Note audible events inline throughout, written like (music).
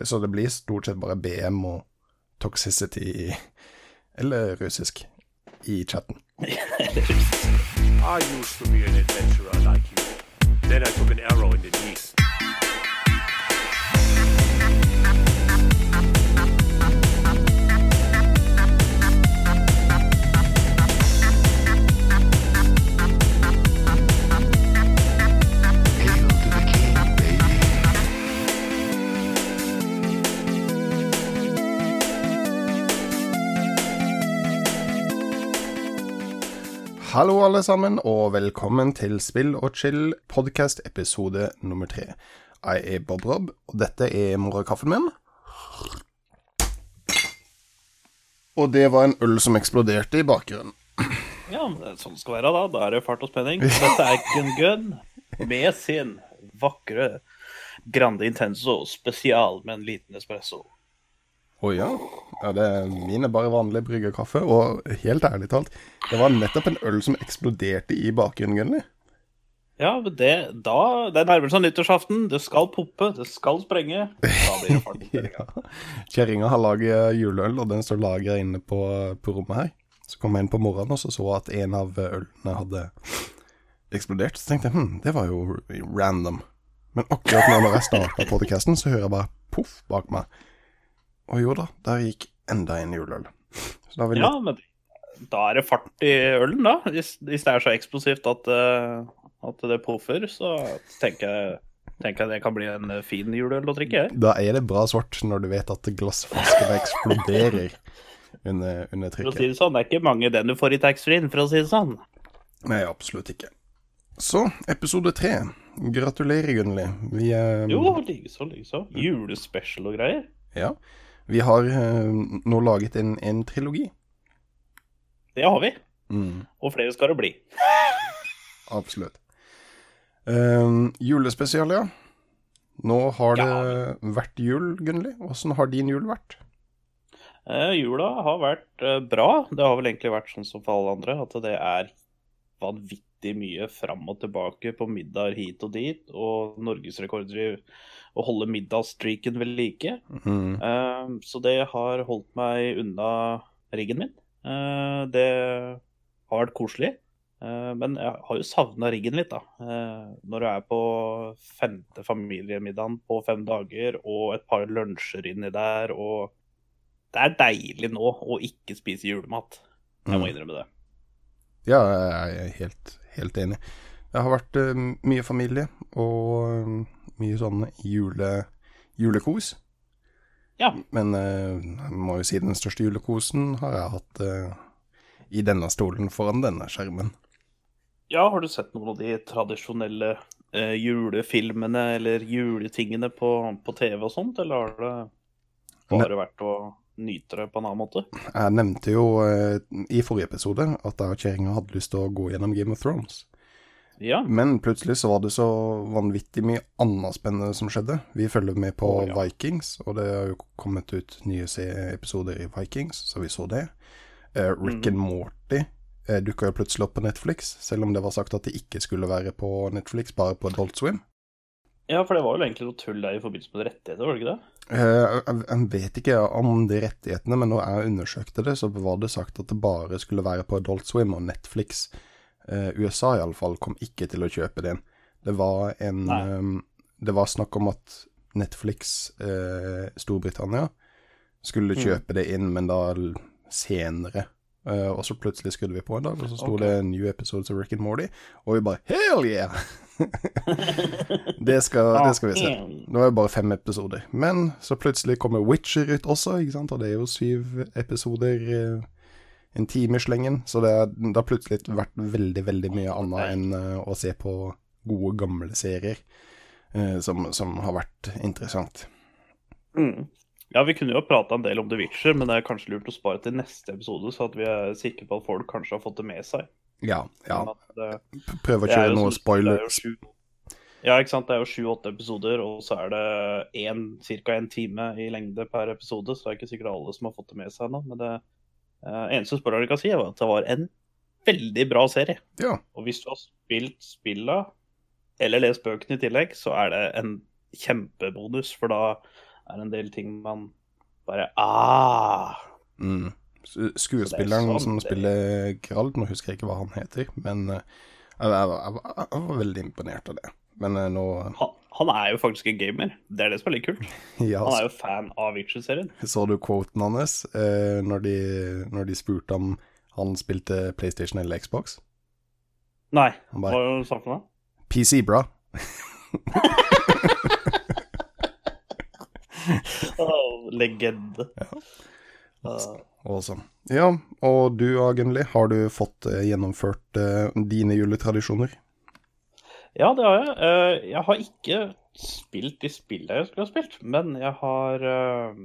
Så det blir stort sett bare BM og toxicity eller russisk i chatten. (laughs) I used to be an adventurer like you. Then I took an arrow in the knee. Hallo, alle sammen, og velkommen til Spill og chill podcast episode nummer tre. Jeg er Bob Rob, og dette er morgenkaffen min. Og det var en øl som eksploderte i bakgrunnen. Ja, men det sånn det skal være, da. Da er det fart og spenning. Dette er Gun Gun med sin vakre Grande Intenso spesial med en liten espresso. Å ja. ja. Det er min er bare vanlig bryggerkaffe, og helt ærlig talt, det var nettopp en øl som eksploderte i bakgrunnen, Gunnli. Ja, men det, da, det nærmer seg nyttårsaften. Det skal poppe, det skal sprenge. Da blir det fart. (laughs) Kjerringa har laget juleøl, og den står lagra inne på, på rommet her. Så kom jeg inn på morgenen og så så at en av ølene hadde eksplodert. Så tenkte jeg hm, det var jo random. Men akkurat når jeg starta podcasten, så hører jeg bare poff bak meg. Og jo da, der gikk enda en juleøl. Så da har vi Ja, men da er det fart i ølen, da. Hvis, hvis det er så eksplosivt at, eh, at det poffer, så tenker jeg, tenker jeg det kan bli en fin juleøl å drikke. Da er det bra svart når du vet at glassflaskene eksploderer under, under For å si det sånn, det er ikke mange den du får i taxfree-en, for å si det sånn. Nei, absolutt ikke. Så, episode tre. Gratulerer, Gunnli. Vi eh, Jo, likeså, likeså. Julespecial og greier. Ja. Vi har eh, nå laget en, en trilogi. Det har vi. Mm, Og flere skal det bli. (laughs) absolutt. Uh, julespesial, ja. Nå har det Ja. vært jul, Gunnli. Åssen har din jul vært? Uh, jula har vært uh, bra. Det har vel egentlig vært sånn som for alle andre, at det er vanvittig mye fram og tilbake på middager hit og dit, og norgesrekorder i å holde middagsstreaken ved like. Mm. Uh, så det har holdt meg unna riggen min. Uh, det har vært koselig. Eh, men jeg har jo savna riggen litt, da. Når du er på femte familiemiddagen på fem dager, og et par lunsjer inni der, og Det er deilig nå å ikke spise julemat. Jeg må Mm. innrømme det. Ja, jeg er helt, helt enig. Det har vært uh, mye familie og eh, mye sånn jule, julekos. Ja. Men uh, jeg må jo si den største julekosen har jeg hatt uh, i denne stolen foran denne skjermen. ja, har du sett noen av de tradisjonelle julefilmene eller juletingene på, på TV og sånt, eller har det bare vært å nyte det på en annen måte? Jeg nevnte jo eh, i forrige episode at jeg og kjerringa hadde lyst til å gå gjennom Game of Thrones. Ja. Men plutselig så var det så vanvittig mye annet spennende som skjedde. Vi følger med på oh, ja. Vikings, og det har jo kommet ut nye episoder i Vikings, så vi så det. Eh, Rick Mm. and Morty uh, dukka jo plutselig opp på Netflix, selv om det var sagt at det ikke skulle være på Netflix, bare på Adult Swim. ja, for det var vel egentlig noe tull der i forbindelse med rettigheter, var det ikke det? Eh, jeg, jeg vet ikke om de rettighetene, men når jeg undersøkte det, så var det sagt at det bare skulle være på Adult Swim og Netflix. Eh, USA iallfall kom ikke til å kjøpe den. Det var en Nei. eh, Det var snakk om at Netflix eh, Storbritannia skulle Mm. kjøpe det inn, men da senere. Eh, og så plutselig skrudde vi på en dag, og så sto okay. det 'New episodes of Rick and Morty', og vi bare 'Hell yeah!' (laughs) det, skal, det skal vi se. Nå er det bare fem episoder. Men så plutselig kommer Witcher ut også, ikke sant? og det er jo syv episoder, eh, en time i slengen. Så det, er, det har plutselig vært veldig, veldig mye annet enn eh, å se på gode, gamle serier eh, som, som har vært interessant. Mm. Ja, vi kunne jo prata en del om The Witcher, men det er kanskje lurt å spare til neste episode, så at vi er sikre på at folk kanskje har fått det med seg. Ja, ja. Men at Prøv å er kjøre noe spoiler. er Ja, ikke sant. Det er jo sju-åtte episoder, og så er det ca. én time i lengde per episode, så det er ikke sikkert alle som har fått det med seg ennå. Men det uh, eneste spoileren jeg kan si, var at det var en veldig bra serie. Ja. Og hvis du har spilt spilla, eller lest bøkene i tillegg, så er det en kjempebonus, for da er det en del ting man bare Ah! Mm. Skuespilleren sånn som spiller Gerald, nå husker jeg ikke hva han heter, men eh, jeg, jeg, var- jeg, jeg var veldig imponert av det. Men eh, nå Han, han er jo faktisk en gamer. Det er det som er litt kult. (laughs) ja, Han er jo fan av Witcher-serien. Så du quoten hans eh, når, de, når de spurte om han spilte PlayStation eller Xbox? Nei, Han hva bare var det du sa for noe? PC, bra. (laughs) oh, legende. Uh, Awesome. Ja, og du Agenli, har du fått eh, gjennomført uh, dine juletradisjoner? ja, det har jeg. Uh, jeg har ikke spilt de spillene jeg skulle ha spilt, men jeg har uh,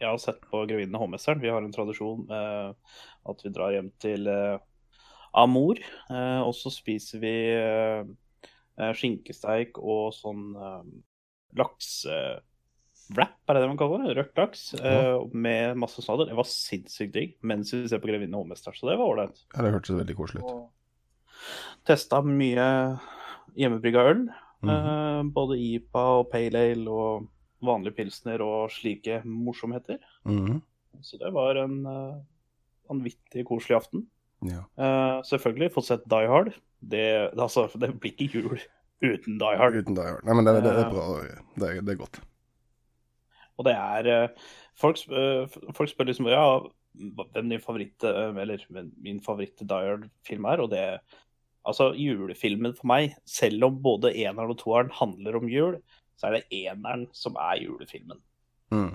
Jeg har sett på Grevinnen og hovmesteren. Vi har en tradisjon med at vi drar hjem til uh, Amor, eh, og så spiser vi skinkesteik og sånn uh, laksewrap, er det det man kaller det? Rørt laks uh, med masse snadder. Det var sinnssykt digg mens vi ser på Grevinne og hovmesteren, så det var ålreit. Ja, det hørtes veldig koselig ut. Testa mye hjemmebrygga øl. Mm -hmm. uh, både IPA og Pale Ale og vanlige pilsner og slike morsomheter. Mhm. Så det var en uh, vanvittig koselig aften. Ja. Selvfølgelig fått sett Die Hard. Det, altså, det blir ikke jul uten Die Hard. Uten det, Nei, men det, det, det er bra. Det, det er godt. Og det er eh, folk, sp- eh, folk spør liksom ja, hvem din favoritt eh, Eller min favoritt Die Hard-film er, og det Altså, julefilmen for meg, selv om både eneren og toeren handler om jul, så er det eneren som er julefilmen. Mm.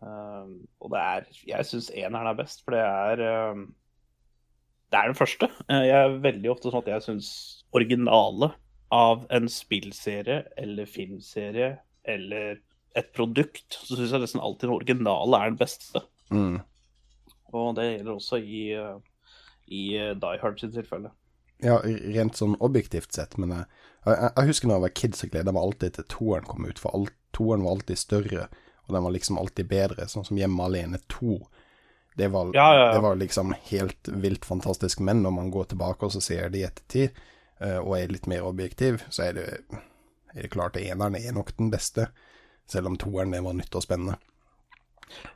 Um, og det er Jeg syns eneren er best, for det er um, Det er den første. Jeg er veldig ofte sånn at jeg syns originale av en spillserie eller filmserie eller et produkt, så syns jeg nesten alltid den originale er den beste. Mm. Og det gjelder også i, eh, i eh, Die Hard sitt tilfelle. Ja, rent sånn objektivt sett, men jeg, jeg, jeg husker da jeg var kid, så gleda jeg meg alltid til toeren kom ut, for alt, toeren var alltid større, og den var liksom alltid bedre, sånn som Hjemme alene 2. Det var, Ja, ja, ja. det var liksom helt vilt fantastisk, men når man går tilbake og så ser det i ettertid, eh, og er litt mer objektiv, så er det, er det klart at eneren er nok den beste, selv om toeren det var nytt og spennende.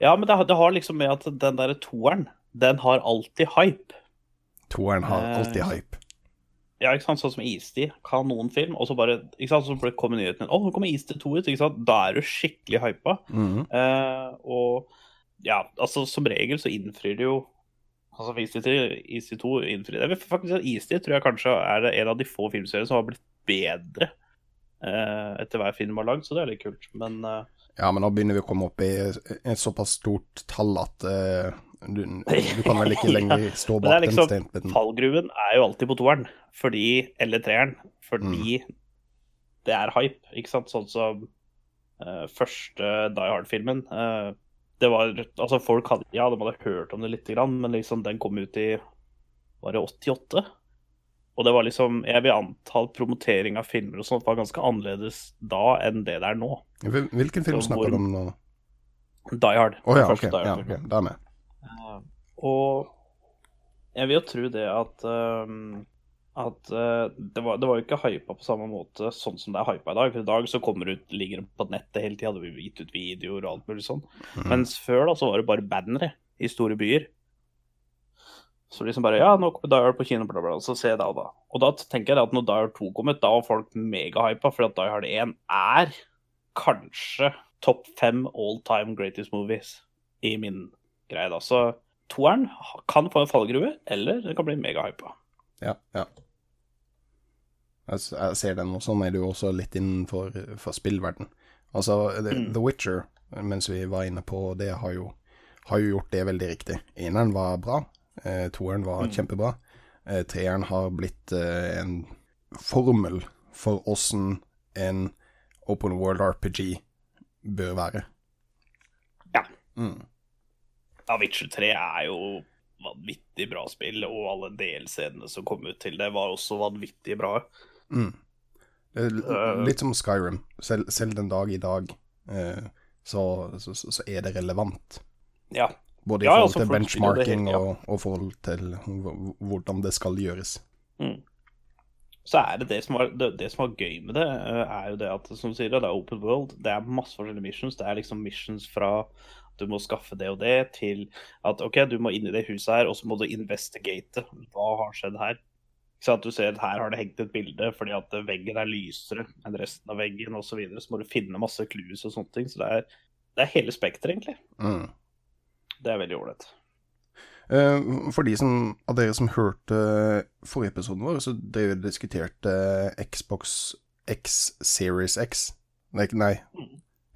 Ja, men det, har- det har liksom med at den derre toeren, den har alltid hype. Toeren har Eh, alltid hype. Ja, ikke sant, sånn som Istid, kanonfilm, og så bare, ikke sant, så kommer nyheten å, nå kommer Istid 2 ut, ikke sant, da er du skikkelig hypa. Mhm. Eh, og ja, altså som regel så innfrir det jo Altså Istid til 2 innfrir det. faktisk Istid tror jeg kanskje er en av de få filmseriene som har blitt bedre eh, etter hver film har lagd, så det er litt kult. Men eh, Ja, men nå begynner vi å komme opp i et såpass stort tall at eh, du, du kan vel (laughs) ikke lenger stå bak den liksom- steinbiten. fallgruven er jo alltid på toeren, fordi Eller treeren, fordi det er hype, ikke sant? Sånn som eh, første Die Hard-filmen. eh, det var Altså, folk hadde Ja, de hadde hørt om det lite grann, men liksom den kom ut i Var det 88? Og det var liksom Jeg vil anta at promotering av filmer og sånt var ganske annerledes da enn det det er nå. Hvilken film Så snakker du om nå? Die Hard. Oh, ja, okay, ok. Die Hard. Ja, ok, Da er jeg med. Uh, Og jeg vil jo tro det at uh, at uh, det, var, det var jo ikke hypa på samme måte sånn som det er hypa i dag. For i dag så kommer det ut, ligger det på nettet hele tida, det blir gitt ut videoer og alt mulig sånn. Mm. Mens før da så var det bare bannere i store byer. Så liksom bare Ja, nå kommer Die på kino, bla, bla, så Så se da, da. Og da tenker jeg at når Die Hard 2 kommer, da var folk megahypa, for at Die Hard 1 er kanskje topp fem all time greatest movies i min greie, da. Så toeren kan få en fallgruve, eller det kan bli megahypa. Ja, ja. Jeg, jeg ser den, og sånn er det jo også litt innenfor for spillverden. Altså, The, Mm. The Witcher, mens vi var inne på det, har jo, har jo gjort det veldig riktig. Eneren var bra, eh, toeren var Mm. kjempebra. Eh, treeren har blitt eh, en formel for åssen en open world RPG bør være. Ja. Mm. Ja, Witcher 3 er jo vanvittig bra spill, og alle delscenene som kom ut til det, var også vanvittig bra. Mm. Øh. litt som Skyrim. Selv, selv den dag i dag eh, så, så, så så er det relevant. Ja. Både i Ja, forhold altså, til folk benchmarking helt, ja. og, og forhold til hvordan det skal gjøres. Mm. Så er det det som var, det, det som var gøy med det, eh, er jo det at som sier, det er open world. Det er masse forskjellige missions. Det er liksom missions fra du må skaffe det og det, til at OK, du må inn i det huset her, og så må du investigate. Hva har skjedd her? Ikke sant? Du ser at her har det hengt et bilde fordi at veggen er lysere enn resten av veggen osv. Så, videre. så må du finne masse clues og sånne ting. Så det er, det er hele spekteret, egentlig. Mm. Det er veldig ålreit. Eh, For de som, av dere som hørte forrige episoden vår, så drev vi diskuterte Xbox X Series X. Nei, nei.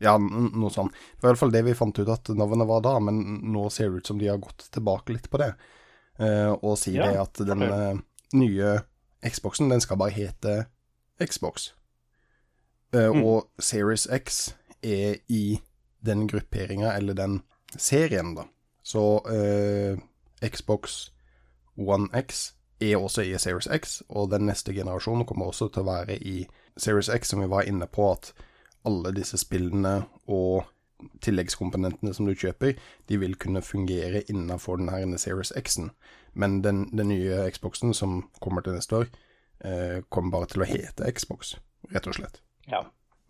Ja, noe sånt. Det var i hvert fall det vi fant ut at navnet var da, men nå ser det ut som de har gått tilbake litt på det. Eh, og sier Ja, det at den ok. eh, nye Xboxen, den skal bare hete Xbox. Eh, Mm. Og Series X er i den grupperinga, eller den serien, da. Så eh, Xbox One X er også i Series X, og den neste generasjonen kommer også til å være i Series X, som vi var inne på, at alle disse spillene og tilleggskomponentene som du kjøper, de vil kunne fungere innenfor den her Series X-en. Men den, den nye Xboxen som kommer til neste år, eh, kommer bare til å hete Xbox, rett og slett. Ja.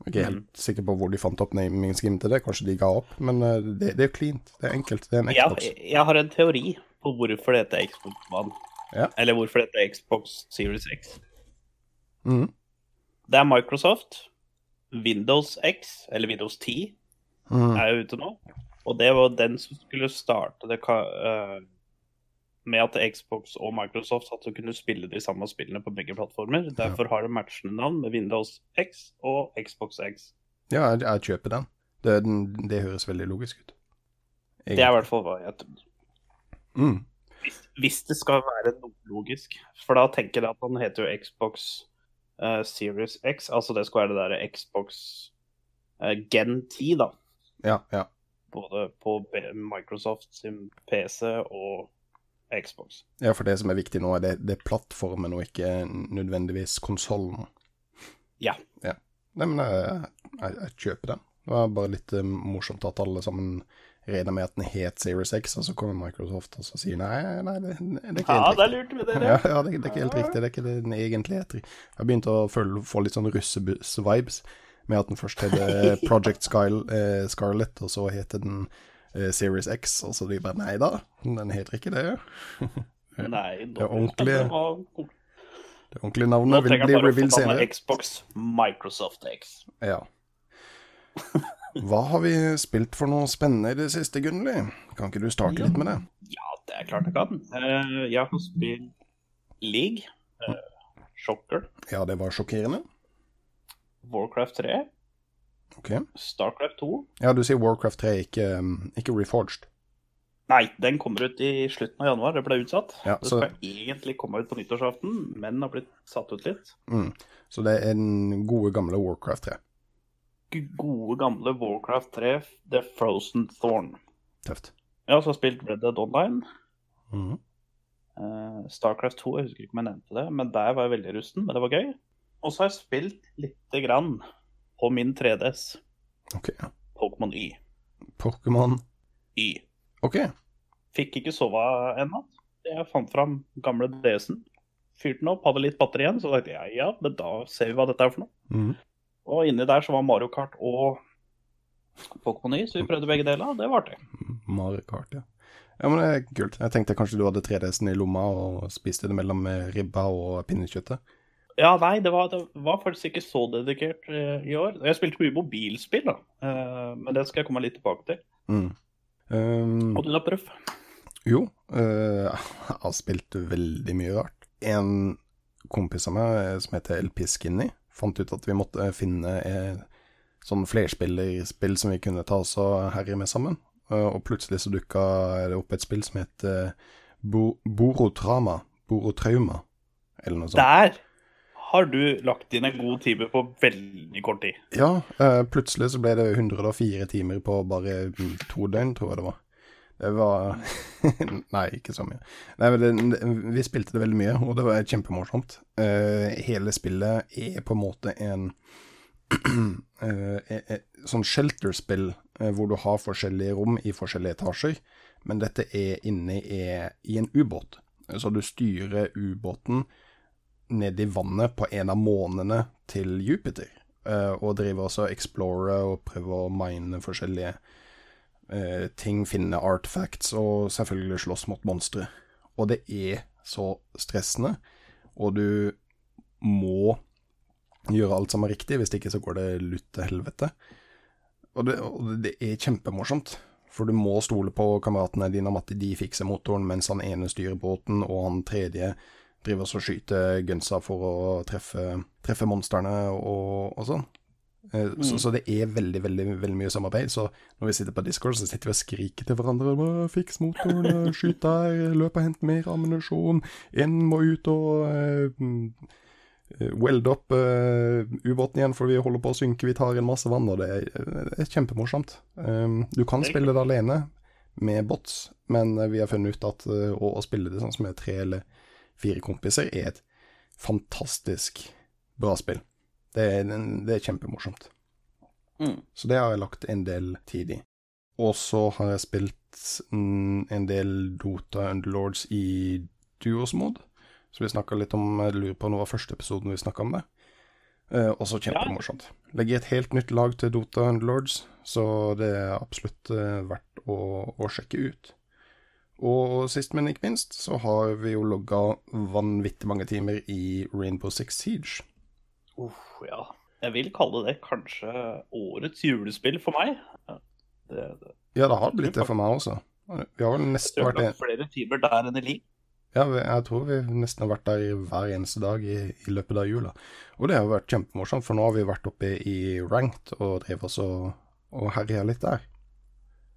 Jeg er ikke helt sikker på hvor de fant opp naming scheme til det, kanskje de ga opp, men eh, det, det er cleant, det er enkelt, det er en Xbox. jeg har en teori på hvorfor det heter Xbox One. Ja. Eller hvorfor det heter Xbox Series X. Mm. Det er Microsoft. Windows X, eller Windows 10, mm. er jo ute nå. Og det var den som skulle starte det ka- eh, med at Xbox og Microsoft hadde kunne spille de samme spillene på begge plattformer. Derfor har det matchende navn med Windows X og Xbox X. Ja, jeg, jeg kjøper den. Det, den. det høres veldig logisk ut. Det er i hvert fall hva jeg tror. Mm. Hvis, hvis det skal være noe logisk. For da tenker jeg at han heter jo Xbox uh, Series X. Altså det skal være det derre Xbox uh, Gen 10, da. Ja, ja. Både på Microsoft sin PC og Xbox. Ja, for det som er viktig nå, er det, det er plattformen og ikke nødvendigvis konsollen. Ja. ja. Nei, men jeg, jeg, jeg kjøper den. Det var bare litt eh, morsomt at alle sammen regner med at den het Series X, og så kommer Microsoft og så sier nei, nei, det, det er ikke Ja, helt ja, riktig. lurte vi dere. (laughs) Ja, ja det, det er ikke helt riktig. Det er ikke det den egentlig heter. Jeg har begynt å føle, få litt sånn russebuss-vibes med at den først het (laughs) Project eh, Scarlett, og så heter den Series X, og så de bare nei da, den heter ikke det. (laughs) Nei, Det er ordentlig- det ordentlige navnet vil bli revealed senere. Xbox Microsoft X. Ja. Hva har vi spilt for noe spennende i det siste, Gunnli? Kan ikke du starte litt med det? Ja, det er klart jeg kan. Eh, jeg har spilt League, uh, Shocker, Ja, det var sjokkerende. Warcraft 3, Ok. Starcraft 2. Ja, du sier Warcraft 3, ikke, um, ikke Reforged. Nei, den kommer ut i slutten av januar. Det ble utsatt. Ja, det så- skal egentlig komme ut på nyttårsaften, men har blitt satt ut litt. Mm. Så det er den gode, gamle Warcraft 3. Gode, gamle Warcraft 3, The Frozen Thorn. Tøft. Ja, så har jeg spilt Red Dead Online. Mm. Eh, Starcraft 2, jeg husker ikke om jeg nevnte det, men der var jeg veldig rusten, men det var gøy. Og så har jeg spilt lite grann på min 3DS, Ok. Pokémon Y. Pokémon Y. Ok. Fikk ikke sove ennå. Jeg fant fram gamle DS-en, fyrte den opp, hadde litt batteri igjen, så tenkte jeg ja, men da ser vi hva dette er for noe. Mm. Og inni der så var Mario Kart og Pokémon Y, så vi prøvde begge deler, og det var artig. Mario Kart, ja. Ja, men det er kult. Jeg tenkte kanskje du hadde 3DS-en i lomma og spiste det mellom ribba og pinnekjøttet. Ja, nei, det var, det var faktisk ikke så dedikert eh, i år. Jeg spilte mye mobilspill, da. Uh, men det skal jeg komme litt tilbake til. Mm. Um, Og du da, Prøff? Jo, uh, jeg har spilt veldig mye rart. En kompis av meg som heter LP Skinny, fant ut at vi måtte finne eh, sånn flerspillerspill som vi kunne ta oss og herje med sammen. Og plutselig så dukka det opp et spill som het eh, Bo Borotrama. Borotrauma, eller noe sånt. Der har du lagt inn en god time på veldig kort tid. Ja, eh, plutselig så ble det 104 timer på bare to døgn, tror jeg det var. Det var (laughs) Nei, ikke så mye. Nei, det, vi spilte det veldig mye, og det var kjempemorsomt. Eh, hele spillet er på en måte en (clears throat) eh, sånn shelter-spill, hvor du har forskjellige rom i forskjellige etasjer, men dette er inne i en ubåt. Så du styrer ubåten nede i vannet på en av månene til Jupiter. eh, og driver også og explorer og prøver å mine forskjellige eh, ting, finne artefacts og selvfølgelig slåss mot monstre. Og det er så stressende, og du må gjøre alt som er riktig, hvis ikke så går det lutt til helvete. Og det, og det er kjempemorsomt, for du må stole på kameratene dine om at de fikser motoren, mens han ene styrer båten, og han tredje driver og skyter gunsa for å treffe, treffe monstrene og, og sånn. Mm. Så, så det er veldig, veldig veldig mye samarbeid. Så når vi sitter på Discord, så sitter vi og skriker til hverandre. «Å, 'Fiks motoren, skyt der, løp og hent mer ammunisjon'. inn, må ut og uh, mm, eh, welde opp eh, ubåten igjen, for vi holder på å synke. Vi tar inn masse vann, og det er, det er kjempemorsomt. Um, du kan spille det alene med bots, men eh, vi har funnet ut at uh, å, å spille det sånn som er tre eller fire kompiser er et fantastisk bra spill. Det er, det er kjempemorsomt. Mm. Så det har jeg lagt en del tid i. Og så har jeg spilt mm, en del Dota Underlords i duos mod. Så vi snakka litt om Jeg lurer på om det var første episoden vi snakka om det. Eh, også kjempemorsomt. Legger et helt nytt lag til Dota Underlords, så det er absolutt eh, verdt å, å sjekke ut. Og sist, men ikke minst, så har vi jo logga vanvittig mange timer i Rainbow Six Siege. Uff, ja. Jeg vil kalle det kanskje årets julespill for meg. Ja, Det, det. Ja, det har blitt det for meg også. Vi har vel nesten vært en, flere timer der enn i liv. Ja, jeg tror vi nesten har vært der hver eneste dag i, i løpet av jula. Og det har vært kjempemorsomt, for nå har vi vært oppe i ranked og drevet oss og, og herja litt der.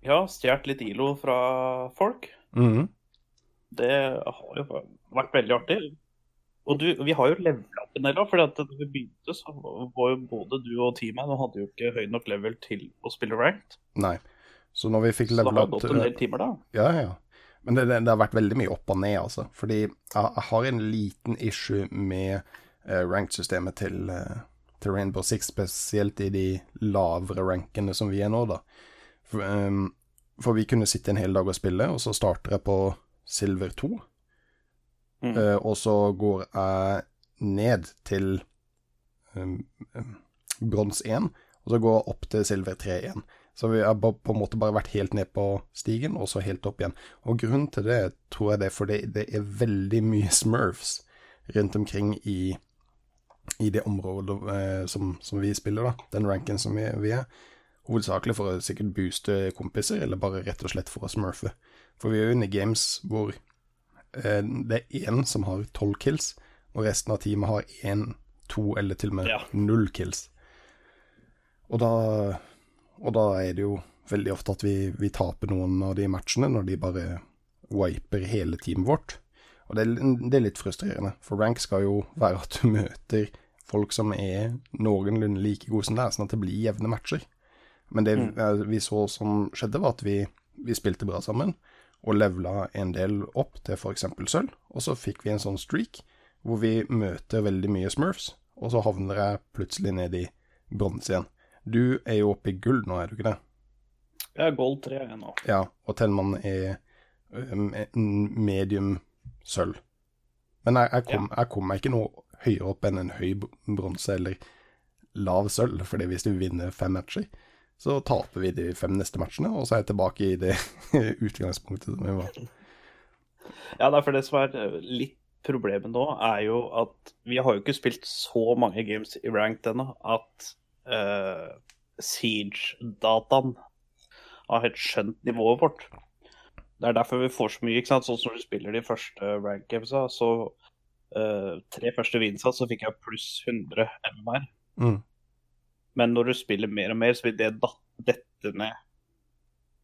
Ja, stjålet litt ILO fra folk. Mhm. Det har jo vært veldig artig. Og du, vi har jo levela opp en del òg, for da vi begynte, så var jo både du og teamet nå hadde jo ikke høy nok level til å spille ranked. Nei. Så når vi fikk Så det har opp gått en del timer, da. Ja, ja. Men det, det, det har vært veldig mye opp og ned, altså. Fordi jeg, jeg har en liten issue med uh, ranked-systemet til, uh, til Rainbow Six, spesielt i de lavere rankene som vi er nå, da. For, ehm, for vi kunne sitte en hel dag og spille, og så starter jeg på Silver 2. Mm. Uh, og så går jeg ned til um, um, brons 1, og så går jeg opp til silver 3 igjen. Så vi har på en måte bare vært helt ned på stigen, og så helt opp igjen. Og grunnen til det tror jeg det er fordi det er veldig mye smurfs rundt omkring i, i det området eh, som, som vi spiller, da. Den ranken som vi, vi er. Hovedsakelig for å sikkert booste kompiser, eller bare rett og slett for å smurfe. For vi er jo inne i games hvor eh, det er én som har tolv kills, og resten av teamet har én, to eller til og med Ja. null kills. Og da, og da er det jo veldig ofte at vi, vi taper noen av de matchene, når de bare wiper hele teamet vårt. Og det er, det er litt frustrerende, for rank skal jo være at du møter folk som er noenlunde like gode som deg, sånn at det blir jevne matcher. Men det mm. vi så som skjedde, var at vi, vi spilte bra sammen, og levela en del opp til f.eks. sølv, og så fikk vi en sånn streak hvor vi møter veldig mye smurfs, og så havner jeg plutselig ned i bronse igjen. Du er jo oppe i gull nå, er du ikke det? Jeg er gold 3 igjen nå. Ja, og Tellmann er um, medium sølv. Men jeg, jeg, kom, jeg kom meg ikke noe høyere opp enn en høy bronse eller lav sølv, fordi hvis du vinner fem matcher, så taper vi de fem neste matchene, og så er jeg tilbake i det (laughs) utgangspunktet som vi var. Ja, det er for det som er eh, litt problemet nå, er jo at vi har jo ikke spilt så mange games i ranked ennå at uh, Siege-dataen har helt skjønt nivået vårt. Det er derfor vi får så mye, ikke sant. Sånn som når du spiller de første rank gamesa, så uh, tre første vinsa, så fikk jeg pluss 100 MMR. Mm. Men når du spiller mer og mer, så vil det dette ned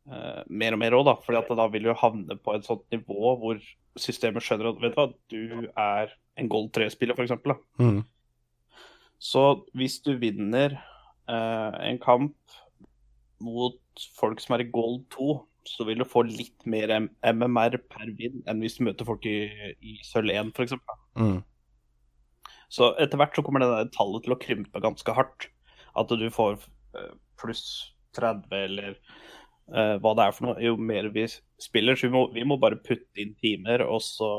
uh, mer og mer òg, da. Fordi da vil du havne på et sånt nivå hvor systemet skjønner at vet du hva, du er en Gold 3-spiller, f.eks. Mm. Så hvis du vinner uh, en kamp mot folk som er i Gold 2, så vil du få litt mer MMR per vinn enn hvis du møter folk i, i Sølv 1, f.eks. Mm. Så etter hvert så kommer det tallet til å krympe ganske hardt. At du får eh, pluss 30 eller uh, hva det er for noe. Jo mer vi spiller, så vi må, vi må bare putte inn timer, og så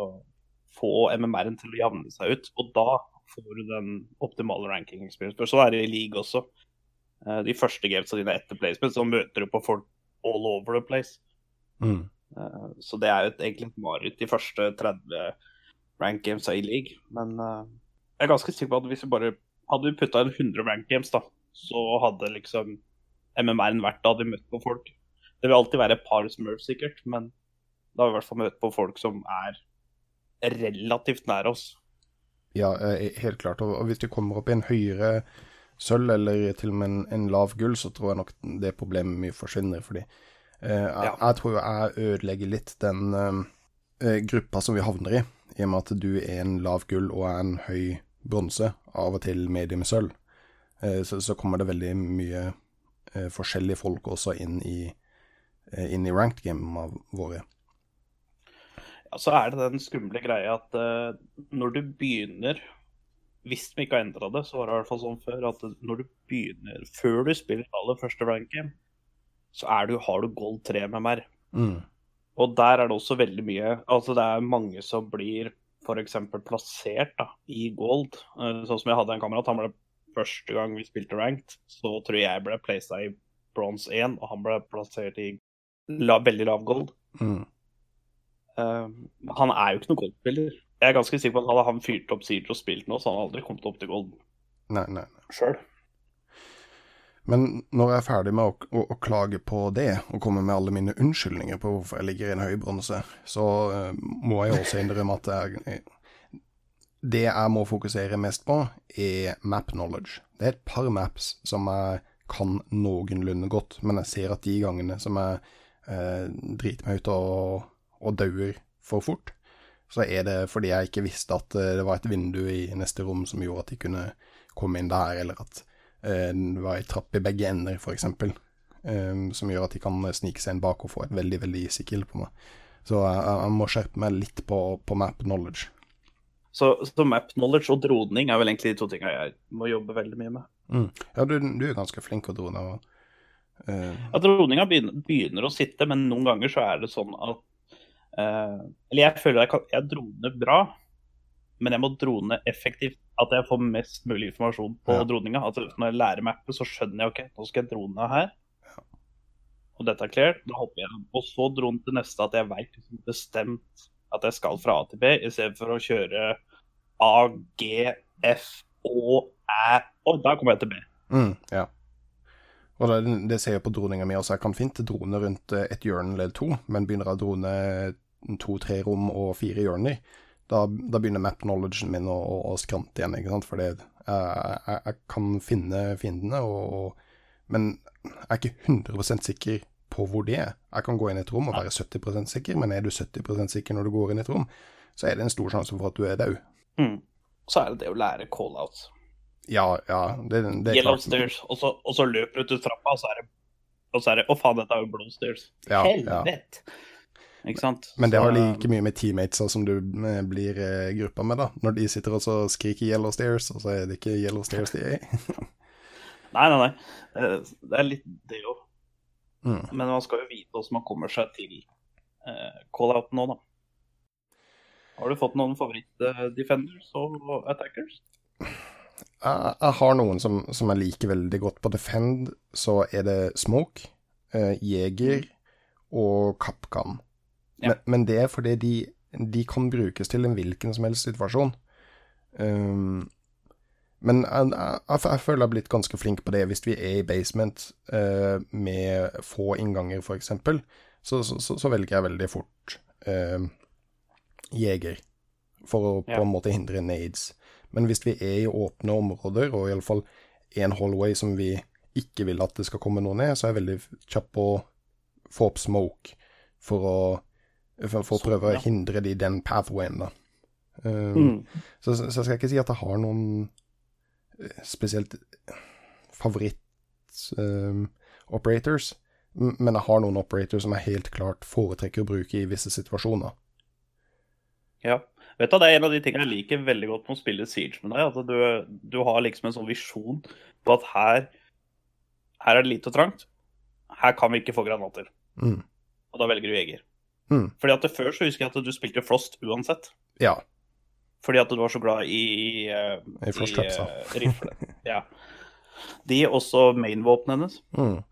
få MMR-en til å javne seg ut. Og da får du den optimale ranking experience. Så er det i league også. Uh, De første gamesa dine etter placement, så møter du på folk all over the place. Mm. Så det er jo et, egentlig et mareritt de første 30 rank gamesa i league. Men jeg er ganske sikker på at hvis vi bare hadde vi putta inn 100 rank games, da, så hadde liksom MMR-en vært da hadde vi møtt på folk. Det vil alltid være et par smurfs, sikkert, men da har vi i hvert fall møtt på folk som er relativt nær oss. Ja, eh, helt klart. Og hvis de kommer opp i en høyere sølv, eller til og med en, en lav gull, så tror jeg nok det problemet mye forsvinner. Fordi eh, jeg, jeg tror jeg ødelegger litt den eh, eh, gruppa som vi havner i, i og med at du er en lav gull og er en høy bronse, av og til medium sølv. Eh, så, så kommer det veldig mye eh, forskjellige folk også inn i, eh, inn i ranked gamene våre. Ja, så er det den skumle greia at når du begynner Hvis vi ikke har endra det, så var det i hvert fall sånn før at når du begynner Før du spiller aller første ranked game, så er du, har du gold 3 med mer. Mm. Og der er det også veldig mye Altså det er mange som blir f.eks. plassert da, i gold. Sånn som jeg hadde en kamerat. Han ble første gang vi spilte ranked, så tror jeg jeg ble placed i bronse 1, og han ble plassert i la, veldig lav gold. Mm. Eh, han er jo ikke noen goldspiller. Jeg er ganske sikker på at hadde han fyrt opp Siege og spilt nå, så hadde han aldri kommet opp til gold Nei, nei. nei. sjøl. Men når jeg er ferdig med å, å, å klage på det, og komme med alle mine unnskyldninger på hvorfor jeg ligger i en høy bronse, så uh, må jeg også innrømme at jeg, det jeg må fokusere mest på, er map knowledge. Det er et par maps som jeg kan noenlunde godt, men jeg ser at de gangene som jeg eh, driter meg ut og, og dauer for fort, så er det fordi jeg ikke visste at eh, det var et vindu i neste rom som gjorde at de kunne komme inn der, eller at eh, det var ei trapp i begge ender, f.eks., eh, som gjør at de kan snike seg inn bak og få et veldig, veldig easy kill på meg. Så jeg, jeg må skjerpe meg litt på, på map knowledge. Så, så map knowledge og droning er vel egentlig de to tinga jeg må jobbe veldig mye med. Mm. Ja, du, du er ganske flink å drone. Og, uh... Ja, droninga begynner, begynner å sitte, men noen ganger så er det sånn at uh, Eller jeg føler jeg, kan, jeg droner bra, men jeg må drone effektivt. At jeg får mest mulig informasjon på Ja. droninga. Altså, når jeg lærer mappet, så skjønner jeg ok, nå skal jeg drone her. Og dette er clear, da hopper jeg. Og så drone til neste at jeg veit bestemt at jeg skal fra A til B, i stedet for å kjøre A, G, F, Å, Æ Og da kommer jeg til B. mm, ja. Og det, det ser jeg på droninga mi også. Jeg kan fint drone rundt eh, et hjørne eller to, men begynner jeg å drone to-tre rom og fire hjørner, da, da begynner map knowledgen min å, å, å skrante igjen, ikke sant. For jeg, jeg, jeg kan finne fiendene, og, og, men jeg er ikke 100% sikker på hvor de er. Jeg kan gå inn i et rom og være 70% sikker, men er du 70% sikker når du går inn i et rom, så er det en stor sjanse for at du er død. Mm. Så er det det å lære call-outs. Ja, ja, det, det Yellow klart. stairs, og så, og så løper du ut trappa, og så er det og så er det Å, faen, dette er jo blå stairs. Ja, ja. Ikke sant? Men det har like mye med teammates som du eh, blir eh, gruppa med, da. Når de sitter og så skriker 'yellow stairs', og så er det ikke 'yellow stairs' de er i. (laughs) Nei, nei, nei. Eh, Det er litt det òg. Mm. Men man skal jo vite hvordan man kommer seg til eh, call-outen nå, da. Har du fått noen favoritt-defenders og attackers? Jeg, jeg har noen som, som jeg liker veldig godt. På Defend så er det Smoke, eh, Jeger og Kapkan. Ja. Men, men det er fordi de, de kan brukes til en hvilken som helst situasjon. Um, men jeg, jeg, jeg, føler jeg har blitt ganske flink på det. Hvis vi er i basement eh, med få innganger, f.eks., så, så, så, så velger jeg veldig fort eh, Jeger. For å på en måte hindre nades. Men hvis vi er i åpne områder, og iallfall en hallway som vi ikke vil at det skal komme noe ned, så er jeg veldig kjapp på å få opp smoke for å, for, å prøve å hindre de den pathwayen, da. Um, Mm. så, så skal jeg ikke si at jeg har noen spesielt favoritt-operators, men jeg har noen operators som jeg helt klart foretrekker å bruke i visse situasjoner. Ja. Vet du, Det er en av de tingene jeg liker veldig godt med å spille Siege med deg. At du, du har liksom en sånn visjon på at her, her er det lite og trangt. Her kan vi ikke få granater. Mm. Og da velger du jeger. Mm. Fordi at Før så husker jeg at du spilte Frost uansett. Ja. Fordi at du var så glad i, I, I flush ja. eh, rifle. (laughs) ja. De også main-våpenet hennes. Mm.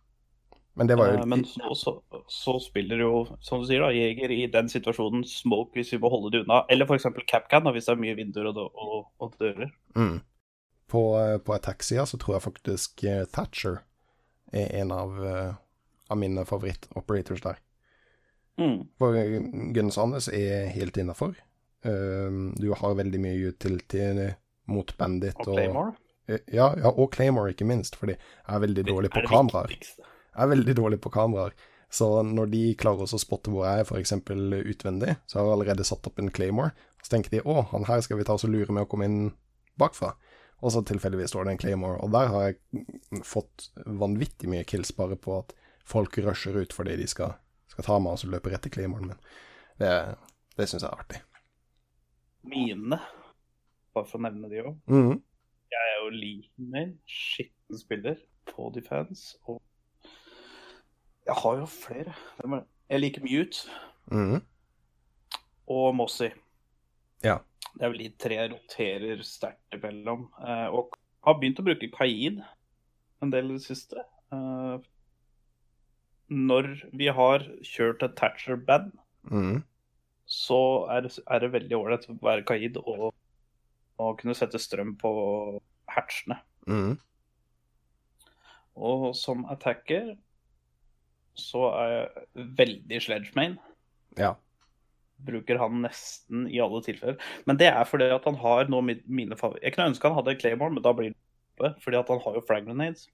Men det var jo Eh, Men så, så, så spiller jo, som du sier, da, Jeger i den situasjonen smoke hvis vi må holde det unna. Eller f.eks. Capcan, hvis det er mye vinduer og, og, og dører. mm. På, eh, på attack-sida så tror jeg faktisk eh, Thatcher er en av, eh, av mine favoritt-operators der. Mm. For eh, Guns er helt innafor. Du har veldig mye utility mot Bandit Og Claymore. Og, Ja, ja, og Claymore, ikke minst, fordi jeg er veldig dårlig på er kameraer. Jeg er veldig dårlig på kameraer. Så når de klarer å spotte hvor jeg er, f.eks. utvendig, så har jeg allerede satt opp en Claymore. Så tenker de å, han her skal vi ta oss og lure med å komme inn bakfra. Og så tilfeldigvis står det en Claymore. Og der har jeg fått vanvittig mye kills bare på at folk rusher ut fordi de skal, skal ta meg og så løper rett til Claymoren min. Det, det syns jeg er artig. Mine, bare for å nevne de òg. Mhm. Jeg er jo Lean skitten spiller på Defense. Og jeg har jo flere. Er? Jeg liker Mute Mhm. og Mossy. Ja. Det er vel de tre jeg roterer sterkt imellom. Eh, og har begynt å bruke Kaid en del i det siste. Eh, når vi har kjørt et Thatcher-band, Mhm. Så er er det veldig ålreit å være Kaid og, og kunne sette strøm på hatchene. Mm. Og som attacker så er jeg veldig sledgemain. Ja. Bruker han nesten i alle tilfeller. Men det er fordi at han har noe mine favoritter. Jeg kunne ønske han hadde Claymore, men da blir det oppe, fordi at han har jo frag grenades.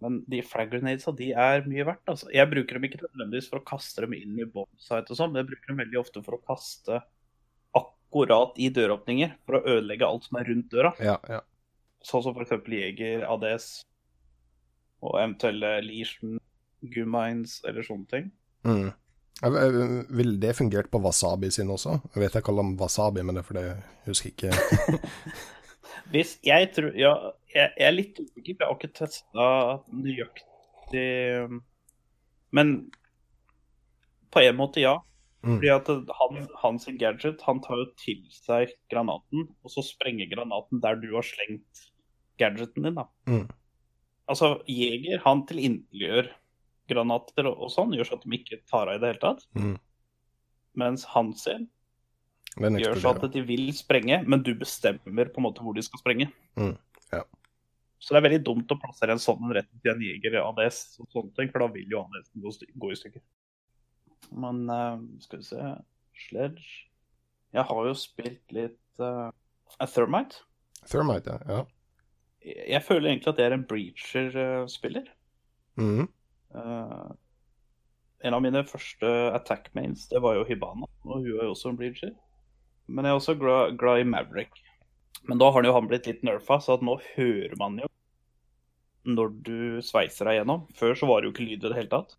Men de frag grenadesa, de er mye verdt. Altså. Jeg bruker dem ikke nødvendigvis for å kaste dem inn i bombsite og sånn, men jeg bruker dem veldig ofte for å kaste akkurat i døråpninger, for å ødelegge alt som er rundt døra. Ja, ja. Sånn som f.eks. Jeger, ADS og eventuelle Legion, Gumines eller sånne ting. Mm. Ville det fungert på Wasabi sin også? Jeg vet jeg kaller den Wasabi, men det er fordi jeg husker ikke (laughs) Hvis jeg tror Ja, jeg, jeg er litt usikker, jeg har ikke testa nøyaktig Men på en måte, ja. Mm. Fordi at han, hans gadget, han tar jo til seg granaten, og så sprenger granaten der du har slengt gadgeten din, da. Mm. Altså, Jeger, han tilintetgjør granater og, sånn, gjør så at de ikke tar av i det hele tatt. Mm. Mens han sin gjør så at de vil sprenge, men du bestemmer på en måte hvor de skal sprenge. Mm, ja. Så det er veldig dumt å plassere en sånn rett til en jeger ADS, og sånne ting, for da vil jo ADS-en gå, gå i stykker. Men uh, skal vi se Sledge Jeg har jo spilt litt uh, Thermite. Thermite, ja. ja. Jeg, jeg føler egentlig at jeg er en breacher-spiller. Mhm. Uh, en av mine første attack mains, det var jo Hibana, og hun er jo også en breacher. Men jeg er også glad, glad i Maverick. Men da har han jo han blitt litt nerfa, så at nå hører man jo når du sveiser deg gjennom. Før så var det jo ikke lyd i det hele tatt.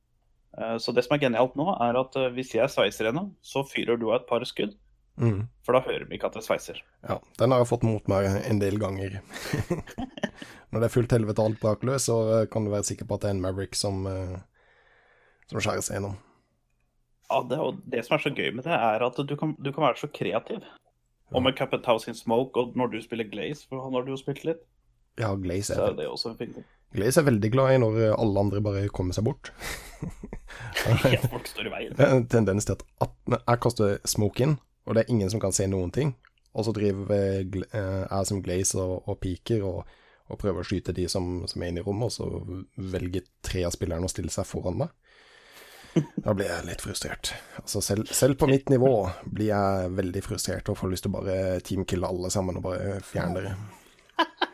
Eh, Så det som er genialt nå, er at eh, hvis jeg sveiser gjennom, så fyrer du av et par skudd. Mm. For da hører vi ikke at jeg sveiser. Ja, den har jeg fått mot meg en del ganger. (laughs) Når det er fullt helvete og alt brak løs, så eh, kan du være sikker på at det er en Maverick som, som skjærer seg gjennom. Ja, det, og det som er så gøy med det, er at du kan, du kan være så kreativ. Og med Captain House in Smoke, og når du spiller Glaze, for han har du jo spilt litt, Ja, Glaze så er, er også en fin ting. Glaze er veldig glad i når eh, alle andre bare kommer seg bort. (laughs) Ja, folk står i veien. Det er en tendens til at, at jeg kaster smoke inn, og det er ingen som kan se noen ting. Og så driver eh, eh, jeg som Glaze og, og piker og, og prøver å skyte de som, som er inne i rommet, og så velger tre av spillerne å stille seg foran meg. Da blir jeg litt frustrert. Altså selv, selv på mitt nivå blir jeg veldig frustrert og får lyst til å bare teamkille alle sammen og bare fjerne dere. (laughs)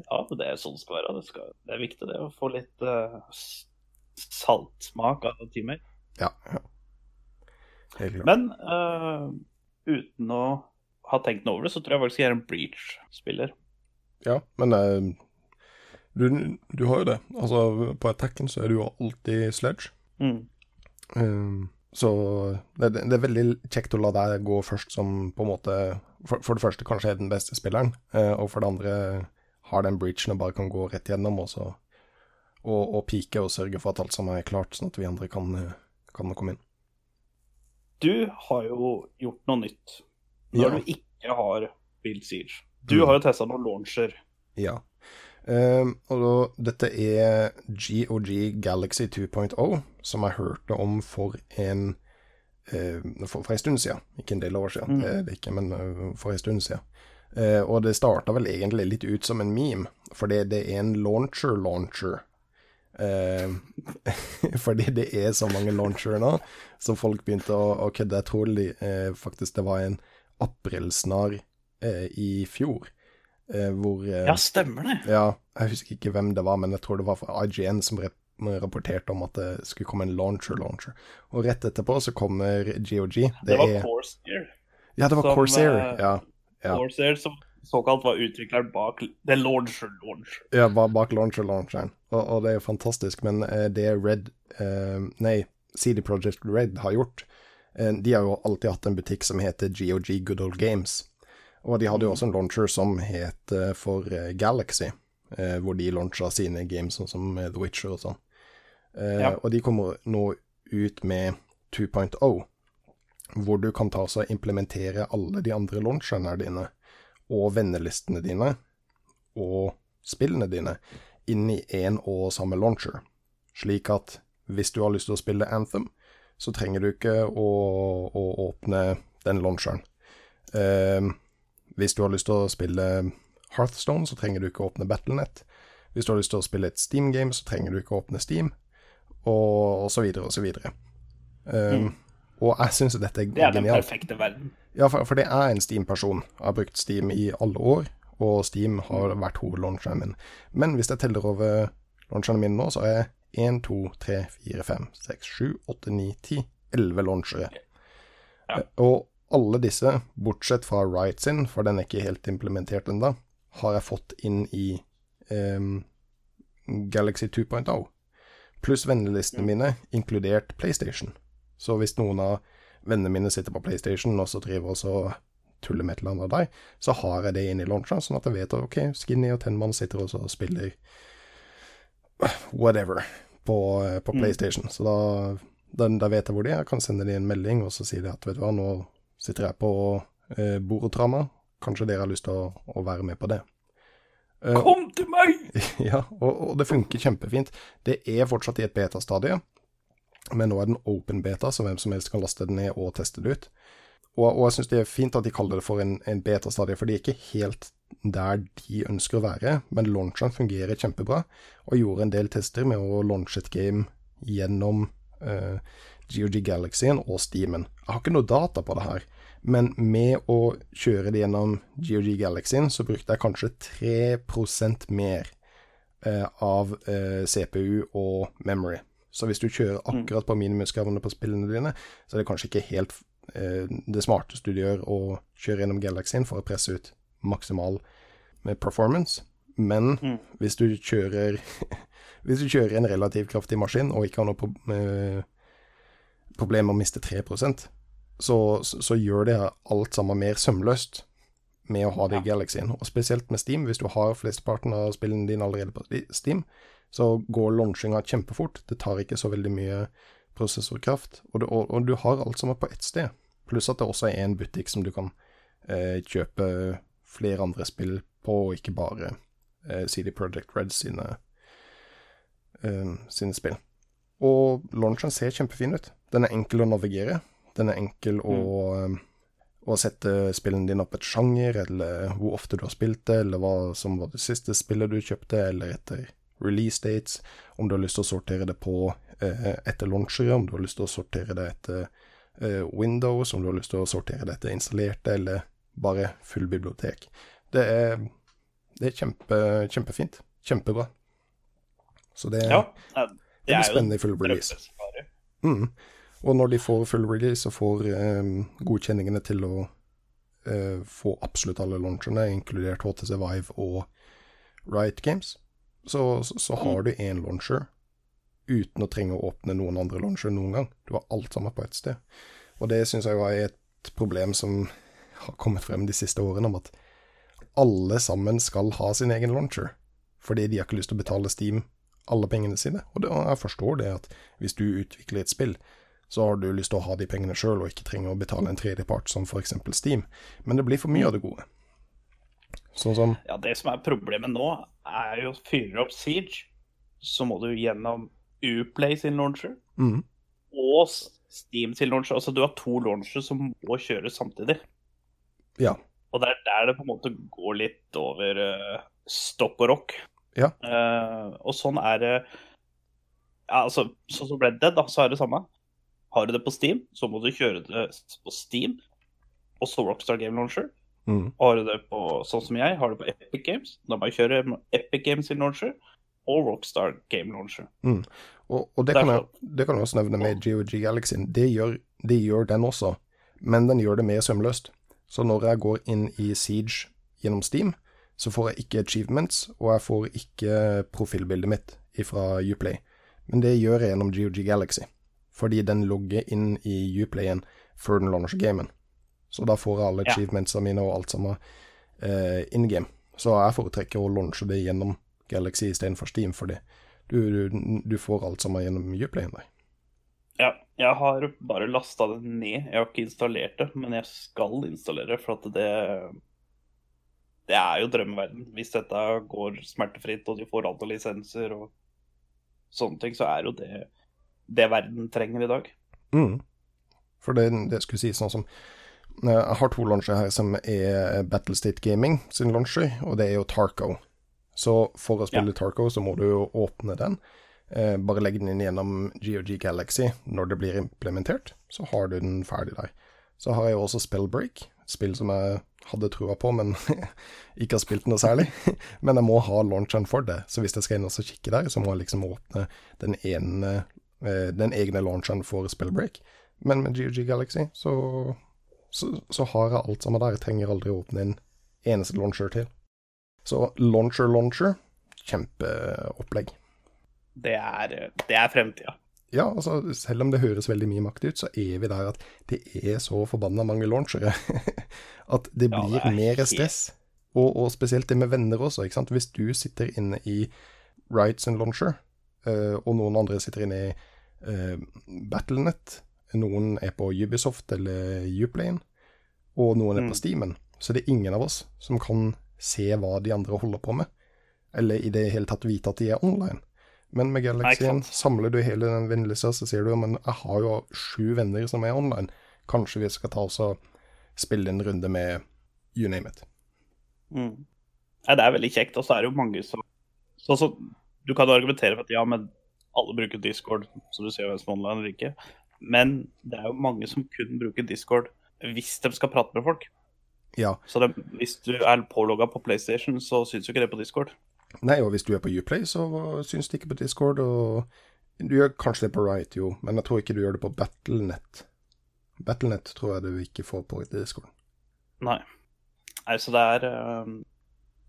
Ja, det er sånn det skal være. Det, skal, det er viktig det å få litt uh, saltsmak av teamet. Ja, ja. Helt klart. Men uh, uten å ha tenkt noe over det, så tror jeg faktisk jeg er en breach-spiller. Ja, men uh, du, du har jo det. Altså, på attacken så er du jo alltid sledge. Mm. Um, så det, det er veldig kjekt å la deg gå først som på en måte For, for det første kanskje er den beste spilleren, og for det andre har den breachen og bare kan gå rett gjennom og, så, og, og pike og sørge for at alt sammen er klart, sånn at vi andre kan, kan komme inn. Du har jo gjort noe nytt når Ja. du ikke har Build Siege. Du Mm. har jo testa noen launcher. Ja. Ehm, og da, dette er GOG Galaxy 2.0, som jeg hørte om for en uh, for, for en stund siden. Ikke en del år siden, Mm. det det ikke, men uh, for en stund siden. Eh, og det starta vel egentlig litt ut som en meme, fordi det er en launcher-launcher. Uh, (laughs) fordi det er så mange launchere nå, så folk begynte å, å kødde. Jeg tror eh, faktisk det var en aprilsnarr eh, i fjor, eh, hvor eh, Ja, stemmer det. ja, jeg husker ikke hvem det var, men jeg tror det var fra IGN som rapporterte om at det skulle komme en launcher-launcher. Og rett etterpå så kommer GOG. Det, Det var er Corsair. Ja, det var som, Corsair. eh, Ja, ja. Corsair som såkalt var utvikleren bak The Launcher Launcher. ja ba- bak launcher-launcheren. Og, og det er jo fantastisk, men eh, det Red eh, Nei, CD Project Red har gjort eh, De har jo alltid hatt en butikk som heter GOG Good Old Games. Og de hadde jo også en launcher som het eh, for eh, Galaxy, eh, hvor de launcha sine games, sånn som The Witcher og sånn. Ja. Og de kommer nå ut med 2.0, hvor du kan ta og implementere alle de andre launcherne dine, og vennelistene dine, og spillene dine, inn i én og samme launcher. Slik at hvis du har lyst til å spille Anthem, så trenger du ikke å, å åpne den launcheren. Ehm, hvis du har lyst til å spille Hearthstone, så trenger du ikke å åpne Battlenet. Hvis du har lyst til å spille et Steam-game, så trenger du ikke å åpne Steam, og, og så videre og så videre. Ehm, Og jeg syns dette er genialt. Det er den genialt. perfekte verden. Ja, for, for det er en Steam-person. Jeg har brukt Steam i alle år, og Steam har vært hovedlauncheren min. Men hvis jeg teller over launcherne mine nå, så er jeg 1, 2, 3, 4, 5, 6, 7, 8, 9, 10, 11 launchere. Ja. Og alle disse, bortsett fra Riot sin, for den er ikke helt implementert ennå, har jeg fått inn i um, Galaxy 2.0. Pluss vennelistene mine, inkludert PlayStation. Så hvis noen av vennene mine sitter på PlayStation og så driver og så tuller med et eller annet av deg, så har jeg det inn i launcheren, sånn at jeg vet at ok, Skinny og Tenman sitter og så spiller whatever på, på PlayStation. Mm. PlayStation. Så da, da, da vet jeg hvor de er. Jeg kan sende dem en melding og så si at vet du hva, nå sitter jeg på eh, Borotrama. Kanskje dere har lyst til å, å være med på det. Eh, Kom til meg! (laughs) ja, og, og det funker kjempefint. Det er fortsatt i et beta-stadie, men nå er den open beta, så hvem som helst kan laste den ned og teste det ut. Og, og jeg syns det er fint at de kaller det for en, en beta-stadie, for de er ikke helt der de ønsker å være, men launcheren fungerer kjempebra. Og gjorde en del tester med å launche et game gjennom uh, GOG Galaxyen og Steamen. Jeg har ikke noe data på det her, men med å kjøre det gjennom GOG Galaxyen, så brukte jeg kanskje 3% mer uh, av uh, CPU og memory. Så hvis du kjører akkurat på minimumskravene på spillene dine, så er det kanskje ikke helt eh, det smarteste du gjør å kjøre gjennom Galaxyen for å presse ut maksimal med performance. Men Mm. hvis du kjører (laughs) Hvis du kjører en relativt kraftig maskin og ikke har noe pro eh, problem med å miste 3 så, så, så gjør det alt sammen mer sømløst med å ha det i Galaxyen. Og spesielt med Steam, hvis du har flesteparten av spillene dine allerede på Steam, så går launchinga kjempefort. Det tar ikke så veldig mye prosessorkraft, og du, og, og du har alt sammen på ett sted. Pluss at det også er en butikk som du kan eh, kjøpe flere andre spill på, og ikke bare eh, CD Project Red sine, eh, sine spill. Og launchen ser kjempefin ut. Den er enkel å navigere. Den er enkel å, eh, å sette spillene dine opp et sjanger, eller hvor ofte du har spilt det, eller hva som var det siste spillet du kjøpte, eller etter release dates, om du har lyst til å sortere det på eh, etter launchere, om du har lyst til å sortere det etter eh, Windows, om du har lyst til å sortere det etter installerte, eller bare full bibliotek. Det er, det er kjempe, kjempefint. Kjempebra. Så det, Ja, det, det blir spennende i full release. Mm. Og når de får full release og får eh, godkjenningene til å eh, få absolutt alle launcherne, inkludert HTC Vive og Riot Games, så, så, så har du én launcher uten å trenge å åpne noen andre launcher noen gang. Du har alt sammen på ett sted. Og det syns jeg var et problem som har kommet frem de siste årene, om at alle sammen skal ha sin egen launcher. Fordi de har ikke lyst til å betale Steam alle pengene sine. Og jeg forstår det at hvis du utvikler et spill, så har du lyst til å ha de pengene sjøl, og ikke trenger å betale en tredjepart, som f.eks. Steam. Men det blir for mye av det gode. Sånn som Ja, det som er problemet nå, er jo fyrer du opp Siege, så må du gjennom Uplay sin launcher mm, og Steam sin launcher. Altså du har to launchere som må kjøres samtidig. Ja. Og det er der det på en måte går litt over uh, stopp og rock. Ja. Uh, og sånn er det ja, altså, Sånn som Red Dead, da, så er det samme. Har du det på Steam, så må du kjøre det på Steam, og så Rockstar Game Launcher. Mm, har du det på, sånn som jeg, har det på Epic Games, da må jeg kjøre Epic Games sin launcher og Rockstar Game Launcher. Og, og det, kan jeg, det kan jeg også nevne med GOG Galaxy. Det gjør, det gjør den også, men den gjør det mer sømløst. Så når jeg går inn i Siege gjennom Steam, så får jeg ikke achievements, og jeg får ikke profilbildet mitt fra Uplay. Men det gjør jeg gjennom GOG Galaxy, fordi den logger inn i Uplayen før den launcher gamen. Så da får jeg alle Ja. achievementsa mine og alt sammen uh, in game. Så jeg foretrekker å launche det gjennom Galaxy istedenfor Steam, fordi du, du, du får alt sammen gjennom Uplayen. Ja, jeg har bare lasta det ned. Jeg har ikke installert det, men jeg skal installere, for at det Det er jo drømmeverden. Hvis dette går smertefritt, og de får alle lisenser og sånne ting, så er jo det det verden trenger i dag. Mm. For det, det skulle sies sånn som eh, Jeg har to launcher her som er Battlestate Gaming sin launcher, og det er jo Tarco. Så for å spille Tarco, så må du jo åpne den. Eh, bare legg den inn gjennom GOG Galaxy når det blir implementert, så har du den ferdig der. Så har jeg jo også Spellbreak, spill som jeg hadde trua på, men (laughs) ikke har spilt noe særlig. (laughs) men jeg må ha launcheren for det, så hvis jeg skal inn og kikke der, så må jeg liksom åpne den ene eh, den egne launcheren for Spellbreak. Men med GOG Galaxy så, så, så har jeg alt sammen der. Jeg trenger aldri å åpne en eneste launcher til. Så launcher, launcher, kjempeopplegg. Det er, det er fremtida. Ja, altså, selv om det høres veldig mye makt ut, så er vi der at det er så forbanna mange launchere (laughs) at det Ja, blir det er mer stress. Og, og spesielt det med venner også, ikke sant. Hvis du sitter inne i Rights and Launcher, eh, og noen andre sitter inne i uh, Battlenet, noen er på Ubisoft eller Uplayen, og noen er Mm. på Steamen, så det er ingen av oss som kan se hva de andre holder på med, eller i det hele tatt vite at de er online. Men med Galaxyen samler du hele den vennlista, så sier du men jeg har jo sju venner som er online. Kanskje vi skal ta oss og spille en runde med you name it. Mm. Ja, det er veldig kjekt, og så er det jo mange som så, så, Du kan jo argumentere for at ja, men alle bruker Discord, så du ser hvem som er online eller ikke. Men det er jo mange som kun bruker Discord hvis de skal prate med folk. Ja. Så de, hvis du er pålogga på PlayStation, så syns jo ikke det på Discord. Nei, og hvis du er på Uplay, så syns det ikke på Discord, og du gjør kanskje det på Riot, jo, men jeg tror ikke du gjør det på Battlenet. Battlenet tror jeg du ikke får på Discord. Nei. Nei, så det er eh,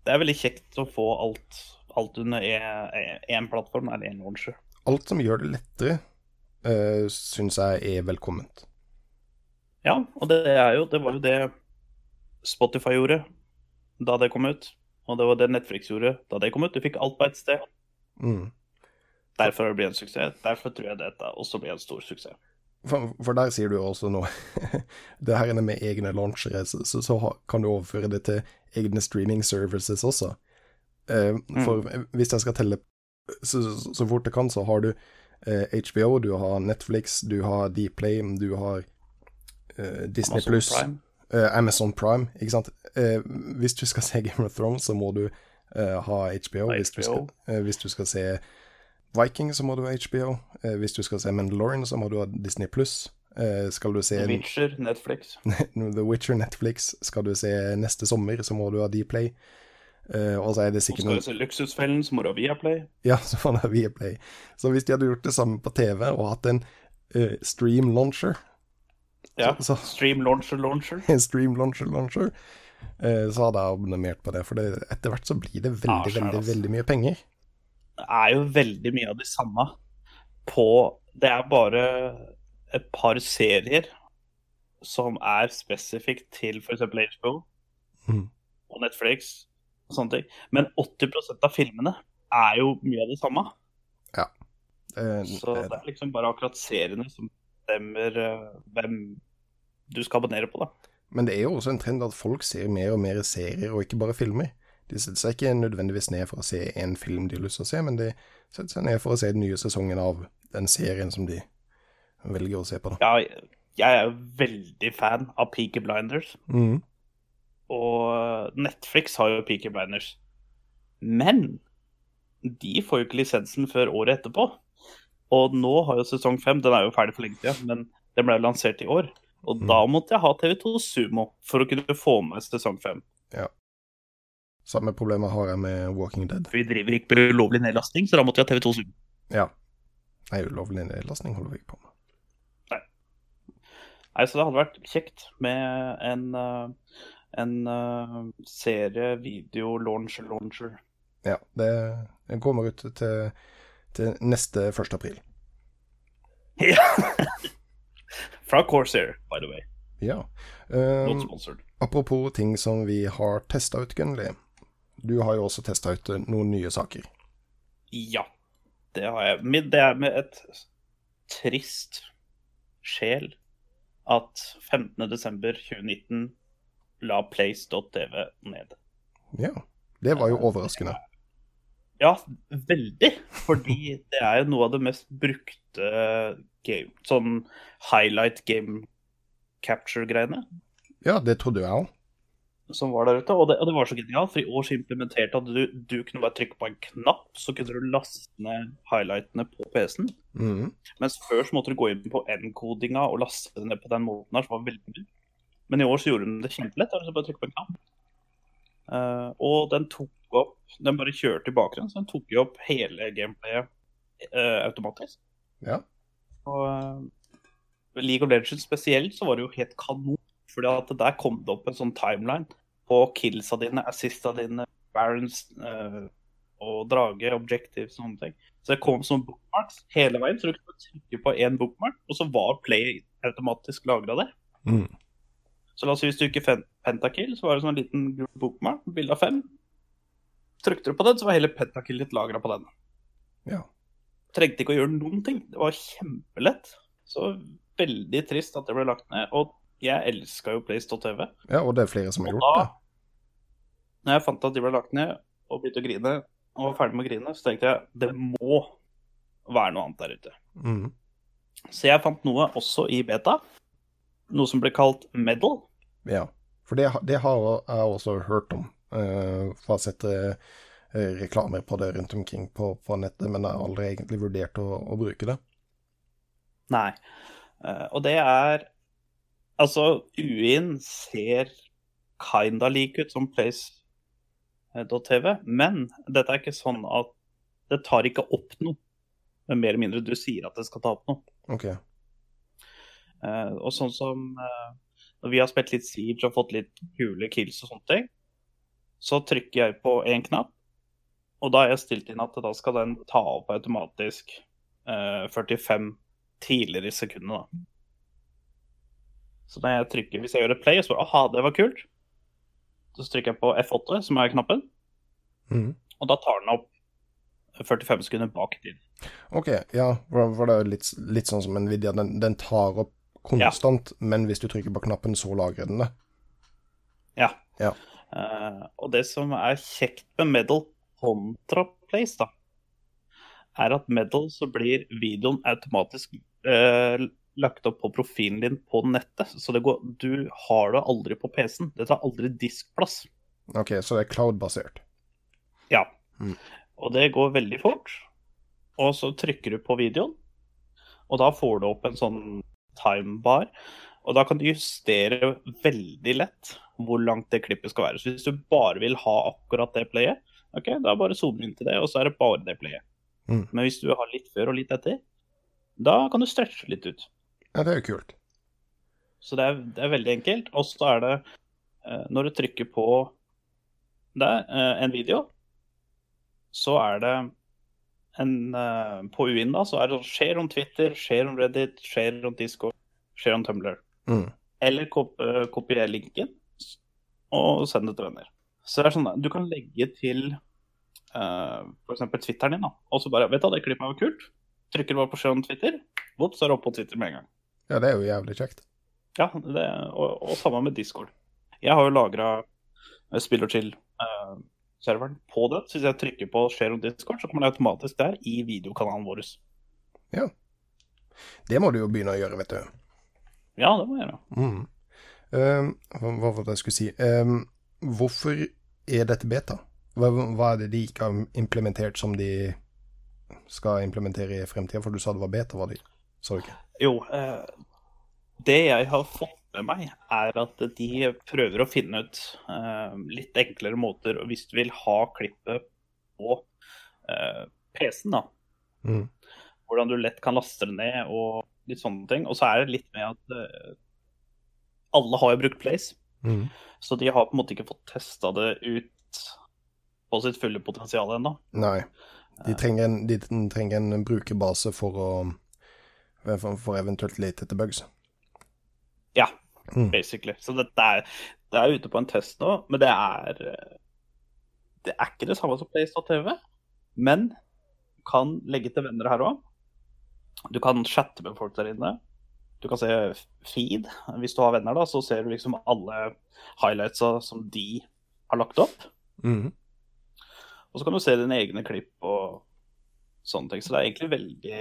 Det er veldig kjekt å få alt, alt under én plattform, eller én launcher. Alt som gjør det lettere, uh, syns jeg er velkomment. Ja, og det er jo Det var jo det Spotify gjorde da det kom ut. Og det var det Netflix gjorde da det kom ut. Du fikk alt på ett sted. Mm. Derfor det blitt en suksess. Derfor tror jeg dette også blir en stor suksess. For, for der sier du jo også noe (laughs) Det her med egne launchere, så, så, kan du overføre det til egne streaming services også. Eh, for hvis jeg skal telle så, så, så fort jeg kan, så har du eh, HBO, du har Netflix, du har Dplay, du har eh, Disney pluss, Plus, eh, Amazon Prime, ikke sant. Eh, hvis du skal se (laughs) Game of Thrones, så må du eh, ha HBO. Hvis, du skal, eh, hvis du skal se Viking, så må du ha HBO. Eh, hvis du skal se Mandalorian, så må du ha Disney Pluss. Eh, skal du se The Witcher, Netflix. (laughs) The Witcher Netflix, skal du se neste sommer, så må du ha Dplay. Eh, og så er det sikkert skal noen se Luksusfellen, så må du ha Viaplay. Ja, så får du ha Viaplay. Så hvis de hadde gjort det samme på TV og hatt en uh, stream launcher Ja. Så- så- Stream launcher launcher. en (laughs) stream launcher launcher, Uh, så hadde jeg abonnert på det. For det, etter hvert så blir det veldig, Ja, veldig, altså. veldig mye penger. Det er jo veldig mye av de samme på Det er bare et par serier som er spesifikt til f.eks. HBO mm. og Netflix og sånne ting. Men 80% av filmene er jo mye av det samme. Eh, Så det- det er liksom bare akkurat seriene som bestemmer uh, hvem du skal abonnere på, da. Men det er jo også en trend at folk ser mer og mer serier, og ikke bare filmer. De setter seg ikke nødvendigvis ned for å se en film de har lyst til å se, men de setter seg ned for å se den nye sesongen av den serien som de velger å se på. da. Ja, jeg er jo veldig fan av Peaky Blinders. Mhm. Og Netflix har jo Peaky Blinders. Men de får jo ikke lisensen før året etterpå. Og nå har jo sesong fem Den er jo ferdig for lenge siden, men den ble lansert i år. Og da måtte jeg ha TV2 Sumo for å kunne få med sesong fem. Samme problemet har jeg med Walking Dead. Vi driver ikke med ulovlig nedlasting, så da måtte jeg ha TV2 Sumo. Ja. Nei, ulovlig nedlastning holder vi ikke på med. Nei, Nei, så det hadde vært kjekt med en, eh, en uh, serie, video, launcher, launcher. Ja, det, det kommer ut til, til neste 1. april. (laughs) Ja. Fra Corsair, by the way. Ja. Um, sponsored. apropos ting som vi har testa ut, Gunnli. Du har jo også testa ut eh, noen nye saker. Ja, det har jeg. Det er med et trist sjel at 15.12.2019 la place.tv ned. Ja. Det var jo overraskende. Ja, veldig. Fordi (laughs) det er jo noe av det mest brukte game, sånn highlight game capture-greiene Ja, det trodde jeg òg. som var der ute. Og det, og det var så genialt, for i år så implementerte at du, du kunne bare trykke på en knapp, så kunne du laste ned highlightene på PC-en. Mm. Mens før så måtte du gå inn på N-kodinga og laste det ned på den måten her, som var veldig mye. Men i år så gjorde de det kjempelett. da, så bare trykke på en knapp. Uh, og den tok opp Den bare kjørte i bakgrunnen, så den tok jo opp hele gameplayet uh, automatisk. Ja. Og uh, League of Legends spesielt så var det jo helt kanon. Fordi at der kom det opp en sånn timeline på killsa dine, assista dine, barons og drage, objective, sånne ting. Så det kom som bookmarks hele veien, så du kunne trykke på én bookmark, og så var play automatisk lagra der. Mhm. Så la oss si hvis du ikke pentakill, så var det sånn en liten gul bookmark, bilde av fem. Trykte du på den, så var hele pentakill ditt lagra på den. Ja. Trengte ikke å gjøre noen ting. Det var kjempelett. Så veldig trist at det ble lagt ned. Og jeg elska jo Place.tv. ja, og det er flere som har gjort det. når jeg fant at de ble lagt ned, og begynte å grine, og var ferdig med å grine, så tenkte jeg det må være noe annet der ute. Mm. Så jeg fant noe også i beta. Noe som ble kalt Medal. Ja. For det, det har jeg også hørt om. Uh, for jeg har sett eh, reklamer på det rundt omkring på, på nettet, men jeg har aldri egentlig vurdert å, å bruke det. Nei. Uh, og det er Altså, UI-en ser kinda lik ut som Place.tv, men dette er ikke sånn at det tar ikke opp noe. Med mer eller mindre du sier at det skal ta opp noe. Ok. Eh, og sånn som eh, når vi har spilt litt Siege og fått litt kule kills og sånne ting, så trykker jeg på én knapp, og da har jeg stilt inn at da skal den ta opp automatisk eh, 45 tidligere i sekundet, da. Så når jeg trykker, hvis jeg gjør et play, så bare aha, det var kult. Så trykker jeg på F8, som er knappen, mm. og da tar den opp 45 sekunder bak tid. Ok, ja, for for det er jo litt, litt sånn som Nvidia, den, den tar opp konstant, men hvis du trykker på knappen, så lagrer den det. Ja. Ja. Uh, og det som er kjekt med Medal kontra Place, da, er at Medal så blir videoen automatisk uh, lagt opp på profilen din på nettet. Så det går, du har det aldri på PC-en. Det tar aldri diskplass. Ok, så det er cloud-basert. Ja. Mm. Og det går veldig fort. Og så trykker du på videoen, og da får du opp en sånn timebar. Og da kan du justere veldig lett hvor langt det klippet skal være. Så hvis du bare vil ha akkurat det playet, ok, da bare zoome inn til det, og så er det bare det playet. Mm. Men hvis du har litt før og litt etter, da kan du stretche litt ut. Ja, det er jo kult. Så det er, det er veldig enkelt. Og så er det eh, Når du trykker på der, eh, en video, så er det en eh, På UIN da, så er det sånn Share om Twitter, skjer om Reddit, skjer om Discord, skjer om Tumblr. Mm. Eller kop eh, kopier linken og send det til venner. Så det er sånn, Du kan legge til uh, f.eks. Twitteren din, da, og så bare Vet du hva, det klippet var kult. Trykker bare på skjer om Twitter, vops, så er det oppe på Twitter med en gang. Ja, det er jo jævlig kjekt. Ja, det, og, og sammen med Discord. Jeg har jo lagra Spill og chill-serveren på det. Så hvis jeg trykker på share on Discord, så kommer det automatisk der i videokanalen vår. Ja. Det må du jo begynne å gjøre, vet du. Ja, det må jeg gjøre. Mm. Uh, hva var det jeg skulle si? uh, hvorfor er dette beta? Hva, hva er det de ikke har implementert som de skal implementere i fremtiden? For du sa det var beta, var det? Sa du ikke? Jo, uh, det jeg har fått med meg, er at de prøver å finne ut uh, litt enklere måter Hvis du vil ha klippet på uh, PC-en, da, Mm. hvordan du lett kan laste det ned og litt sånne ting. Og så er det litt med at uh, alle har jo brukt Place, Mm. så de har på en måte ikke fått testa det ut på sitt fulle potensial ennå. Nei. De trenger, en, de trenger en brukerbase for å for eventuelt lete etter bugs. Ja, Mm. basically. Så dette er, det er ute på en test nå, men det er Det er ikke det samme som PlayStation TV, men du kan legge til venner her òg. Du kan chatte med folk der inne. Du kan se feed. Hvis du har venner, da, så ser du liksom alle highlightsa som de har lagt opp. Mm. Og så kan du se dine egne klipp og sånne ting. Så det er egentlig veldig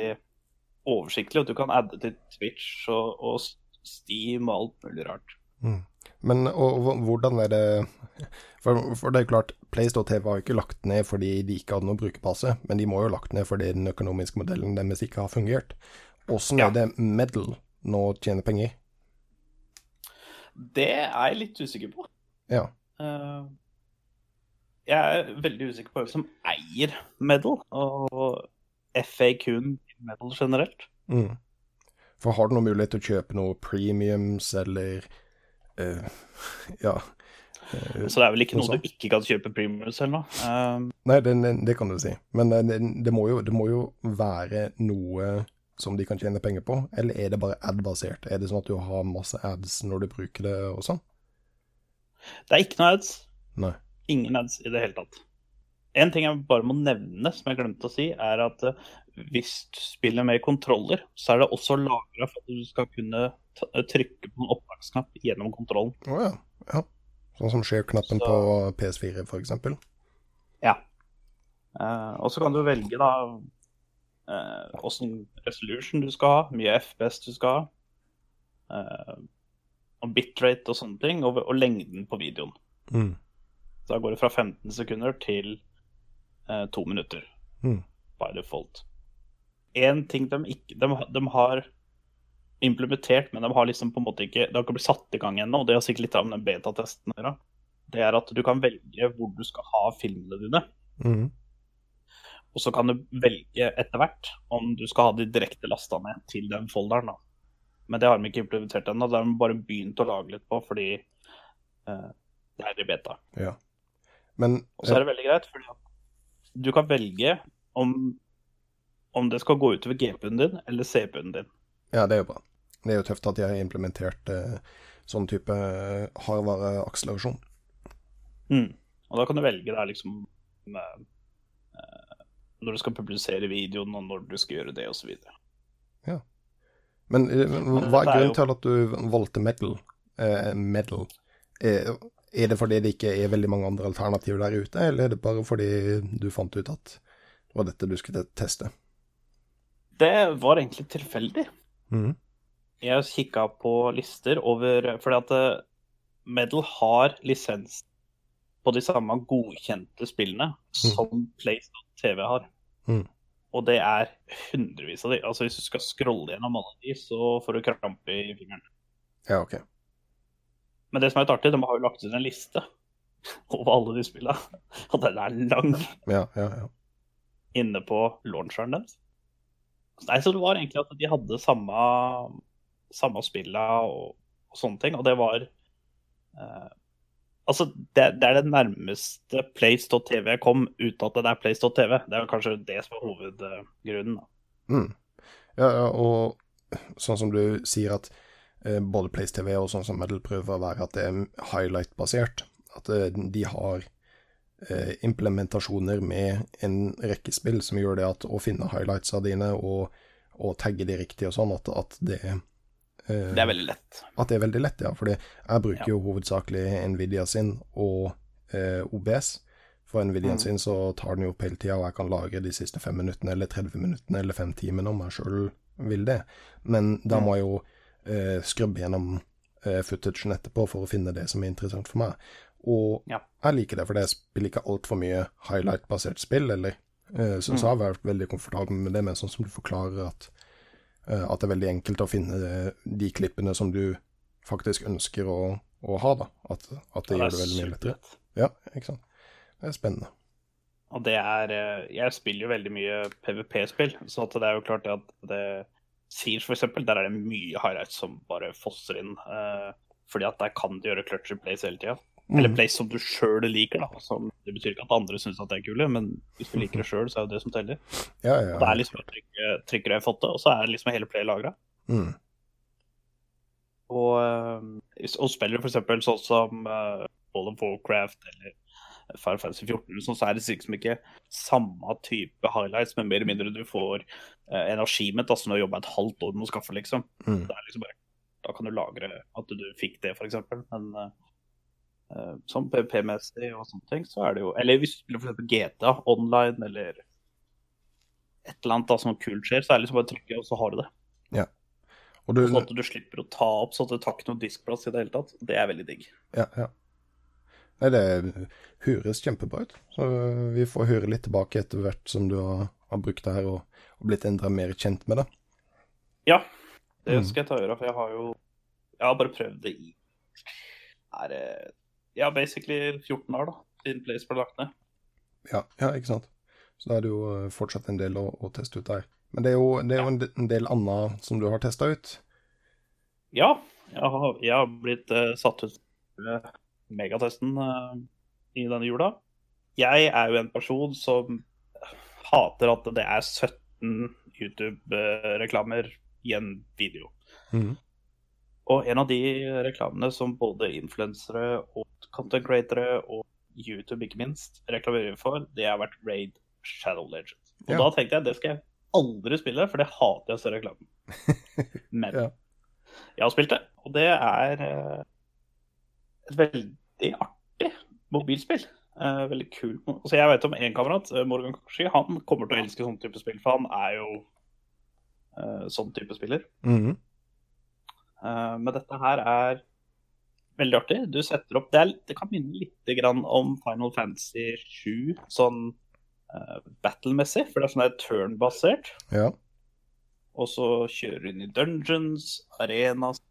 oversiktlig. Og du kan adde til Twitch og, og Steam og alt mulig rart. Men og, hvordan er det for, for det er klart, PlayStore har ikke lagt ned fordi de ikke hadde noen brukerbase, men de må jo ha lagt ned fordi den økonomiske modellen deres ikke har fungert. Åssen Ja. er det Medal nå tjener penger? Det er jeg litt usikker på. Ja. Uh, jeg er veldig usikker på hvem som eier Medal, og FAQ-en i Medal generelt. Mm. For har du noen mulighet til å kjøpe noe premiums eller uh, Ja. eh, Så det er vel ikke Noe noe du ikke kan kjøpe premiums eller noe. Um. Nei, det, det, kan du si. Men eh, det, det, må jo, det må jo være noe som de kan tjene penger på, eller er det bare ad-basert? Er det sånn at du har masse ads når du bruker det og sånn? det er ikke noe ads. Nei. Ingen ads i det hele tatt. En ting jeg bare må nevne, som jeg glemte å si, er at eh, hvis du spiller med kontroller, så er det også lagra for at du skal kunne trykke på en opptaksknapp gjennom kontrollen. Å ja. ja. Sånn som share-knappen Så- på PS4, for eksempel. Ja. Eh, og så kan du velge da eh, åssen resolution du skal ha, mye FPS du skal ha, eh, og bitrate og sånne ting, og, og lengden på videoen. Mm. Da går det fra 15 sekunder til eh, to minutter Mm. by default. En ting de ikke de, de har implementert, men de har liksom på en måte ikke Det har ikke blitt satt i gang ennå, og det har sikkert litt av den betatesten å gjøre. Det er at du kan velge hvor du skal ha filmene dine. Mm. Og så kan du velge etter hvert om du skal ha de direkte lasta ned til den folderen. da. Men det har de ikke implementert ennå. Det har de bare begynt å lage litt på fordi eh, det er i beta. Ja. Men Og så er det veldig greit, fordi at du kan velge om, om det skal gå utover GP-en din eller CP-en din. Ja, det er jo bra. Det er jo tøft at de har implementert eh, sånn type eh, hardvareakselerasjon. Mm. Og da kan du velge der liksom med, eh, når du skal publisere videoen, og når du skal gjøre det, osv. Men eh, hva er det er grunnen til at du valgte medal? Eh, medal? Er det fordi det ikke er veldig mange andre alternativer der ute, eller er det bare fordi du fant ut at det var dette du skulle teste? Det var egentlig tilfeldig. Mm. Jeg kikka på lister over Fordi at eh, Medal har lisens på de samme godkjente spillene som PlayStation TV har. Mm. Og det er hundrevis av de. Altså Hvis du skal scrolle gjennom alle de, så får du krampe i fingeren. Ja, ok. Men det som er litt artig, de har jo lagt ut en liste over alle de spillene. Og den er lang Ja, ja, ja. inne på launcheren deres. Nei, så det var egentlig at de hadde samme, samme spilla og, og sånne ting, og det var eh, Altså, det, det er det nærmeste Place.tv kom uten at det er Place.tv. Det er kanskje det som er hovedgrunnen. Mm. Ja, ja, og sånn som du sier at både PlaceTV og sånn som Metal prøver å være at det er highlight-basert. At eh, de har eh, implementasjoner med en rekke spill som gjør det at å finne highlightsa dine og, og tagge de riktig og sånn, at, at det eh, Det er veldig lett. At det er veldig lett, ja. Fordi jeg bruker Ja. jo hovedsakelig Nvidia sin og eh, OBS. For Nvidia Mm. sin så tar den jo opp hele tida, og jeg kan lagre de siste fem minuttene eller 30 minuttene eller fem timene om jeg sjøl vil det. Men da Mm. må jeg jo eh, skrubbe gjennom eh, footagen etterpå for å finne det som er interessant for meg. Og Ja. jeg liker det, for jeg spiller ikke altfor mye highlight-basert spill, eller eh, så, Mm. så har jeg vært veldig komfortabel med det, men sånn som du forklarer at eh, at det er veldig enkelt å finne eh, de klippene som du faktisk ønsker å, å ha, da. At, at det Ja, gjør det veldig mye lettere. Ja, ikke sant. Det er spennende. Og det er eh, Jeg spiller jo veldig mye PVP-spill, så det er jo klart at det Siege for eksempel, der er det mye highlights som bare fosser inn. eh, fordi at der kan du gjøre clutcher plays hele tida. Eller Mm. plays som du sjøl liker, da. Som, det betyr ikke at andre syns at det er kule, men hvis du liker det sjøl, så er jo det som teller. Ja, ja, Og det er liksom trykker jeg fått det, og så er liksom hele playet lagra. mm. Og, eh, og spiller f.eks. sånn som uh, World of Warcraft eller Final Fantasy 14, sånn, så er det liksom ikke samme type highlights, men mer eller mindre du får eh, en achievement da, som du jobber et halvt år med å skaffe, liksom. Mm. Det er liksom bare, da kan du lagre at du fikk det, f.eks. Men eh, uh, sånn PVP-messig og sånne ting, så er det jo Eller hvis du spiller f.eks. GTA online eller et eller annet da som kult skjer, så er det liksom bare å trykke, og så har du det. Og du Sånn at du slipper å ta opp, sånn at det tar ikke noe diskplass i det hele tatt. Det er veldig digg. Ja, ja. Nei, det høres kjempebra ut. Så vi får høre litt tilbake etter hvert som du har, har brukt det her og, og blitt enda mer kjent med det. Ja, det Mm. skal jeg ta gjøre, for jeg har jo Jeg har bare prøvd det i er Ja, basically 14 år, da, siden Place ble lagt ned. Ja, ja, ikke sant. Så da er det jo eh, fortsatt en del å, å teste ut der. Men det er jo, det er jo en, en del annet som du har testa ut. Ja, jeg har, jeg har blitt uh, satt ut for megatesten eh, i denne jula. Jeg er jo en person som hater at det er 17 YouTube-reklamer i en video. Mm. Og en av de reklamene som både influensere og content createre og YouTube ikke minst reklamerer for, det har vært Raid Shadow Legend. Og Ja. da tenkte jeg det skal jeg aldri spille, for det hater jeg å se reklamen. (laughs) Men Ja. jeg har spilt det, og det er eh, et veldig artig mobilspill. Uh, veldig kul. Altså, jeg vet om en kamerat, eh, Morgan Kashi, han kommer til å elske sånn type spill, for han er jo uh, sånn type spiller. Mm -hmm. uh, men dette her er veldig artig. Du setter opp Det, er, det kan minne litt grann om Final Fantasy 7, sånn uh, battle-messig, for det er sånn der turn-basert. Ja. Og så kjører du inn i dungeons, arenas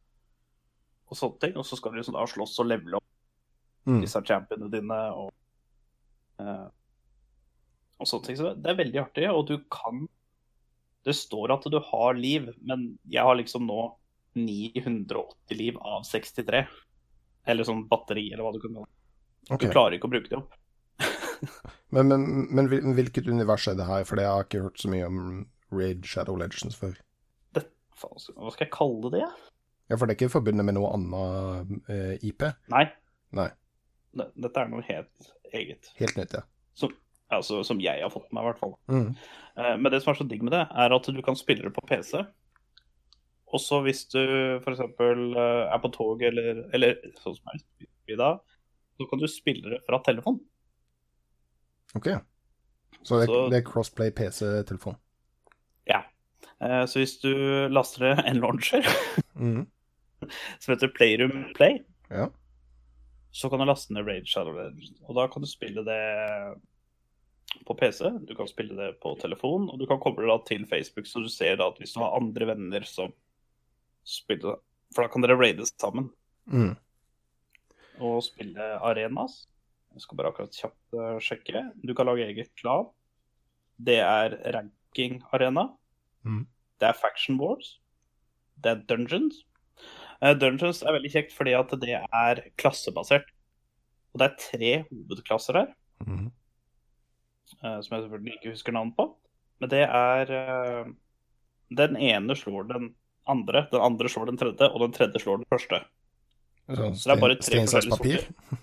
og sånne ting. Og så skal du liksom da slåss og levele opp Mm. disse championene dine og, uh, og sånne ting. Så det er veldig artig, og du kan Det står at du har liv, men jeg har liksom nå 980 liv av 63. Eller sånn batteri, eller hva du kan kalle det. Okay. Du klarer ikke å bruke det opp. (laughs) Men, men, men hvilket univers er det her? For jeg har ikke hørt så mye om Raid Shadow Legends før. Det, faen, hva skal jeg kalle det? Ja, for det er ikke forbundet med noe annet eh, IP? Nei. Nei. Det- Dette er noe helt eget. Helt nytt, ja. Som, altså, som jeg har fått med meg, i hvert fall. Mm. Eh, Men det som er så digg med det, er at du kan spille det på PC. Og så hvis du f.eks. er på tog eller, eller sånn som jeg i dag, så kan du spille det fra telefon. Ok. Så det, Så- det er crossplay PC-telefon. Ja. Eh, Så hvis du laster en launcher Mm. (laughs) som heter Playroom Play, Ja. Så kan du laste ned Raid Shadow Legends. Og da kan du spille det på PC, du kan spille det på telefon, og du kan koble det til Facebook, så du ser da at hvis du har andre venner som spiller For da kan dere raide sammen Mm. og spille arenas. Jeg skal bare akkurat kjapt eh, sjekke. Du kan lage eget klan. Det er ranking-arena. Mm. Det er faction wars. Det er dungeons. Eh, dungeons er veldig kjekt fordi at det er klassebasert. Og det er tre hovedklasser her, Mm. eh, som jeg selvfølgelig ikke husker navn på. Men det er eh, Den ene slår den andre, den andre slår den tredje, og den tredje slår den første. Sånn Så det er bare tre forskjellige sorter.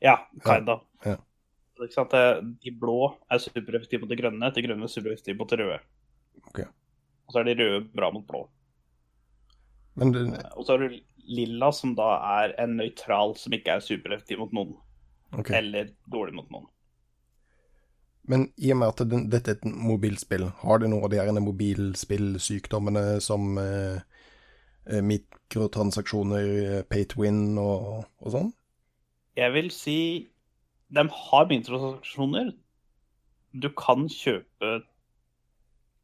Ja, kinda. Ja, ja. De blå er supereffektive mot de grønne, de grønne er supereffektive mot de røde. Okay. Og så er de røde bra mot blå. Men det, Og så har du lilla, som da er en nøytral som ikke er supereffektiv mot noen. Okay. Eller dårlig mot noen. Men i og med at den, dette er et mobilspill, har det noe av de her mobilspillsykdommene som eh, eh, mikrotransaksjoner, eh, pay to win og, og sånn? Jeg vil si de har mikrotransaksjoner. Du kan kjøpe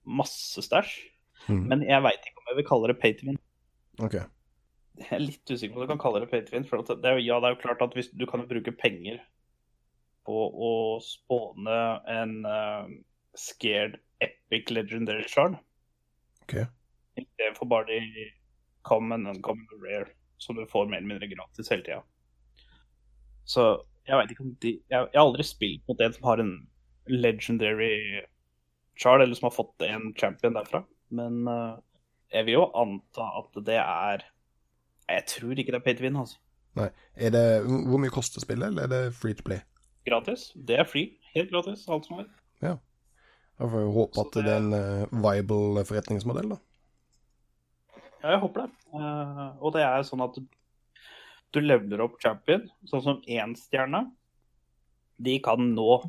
masse stæsj, mm. men jeg veit ikke om jeg vil kalle det pay to win. Ok. Jeg er litt usikker på om du kan kalle det Patrion. For det er, jo- ja, det er jo klart at hvis du kan bruke penger på å spåne en uh, scared epic legendary shard. Ok. Istedenfor bare de common, and common rare, som du får mer eller mindre gratis hele tida. Så jeg veit ikke om de jeg, jeg har aldri spilt mot en som har en legendary shard, eller som har fått en champion derfra. Men eh, jeg vil jo anta at det er Jeg tror ikke det er pay to win, altså. Nei. Er det, hvor mye koster spillet, eller er det free to play? Gratis. Det er free. Helt gratis, alt som er. Ja. Da får vi håpe at det... det er en eh, viable forretningsmodell, da. Ja, jeg håper det. Eh, og det er sånn at du, du leveler opp champion, sånn som én stjerne. De kan nå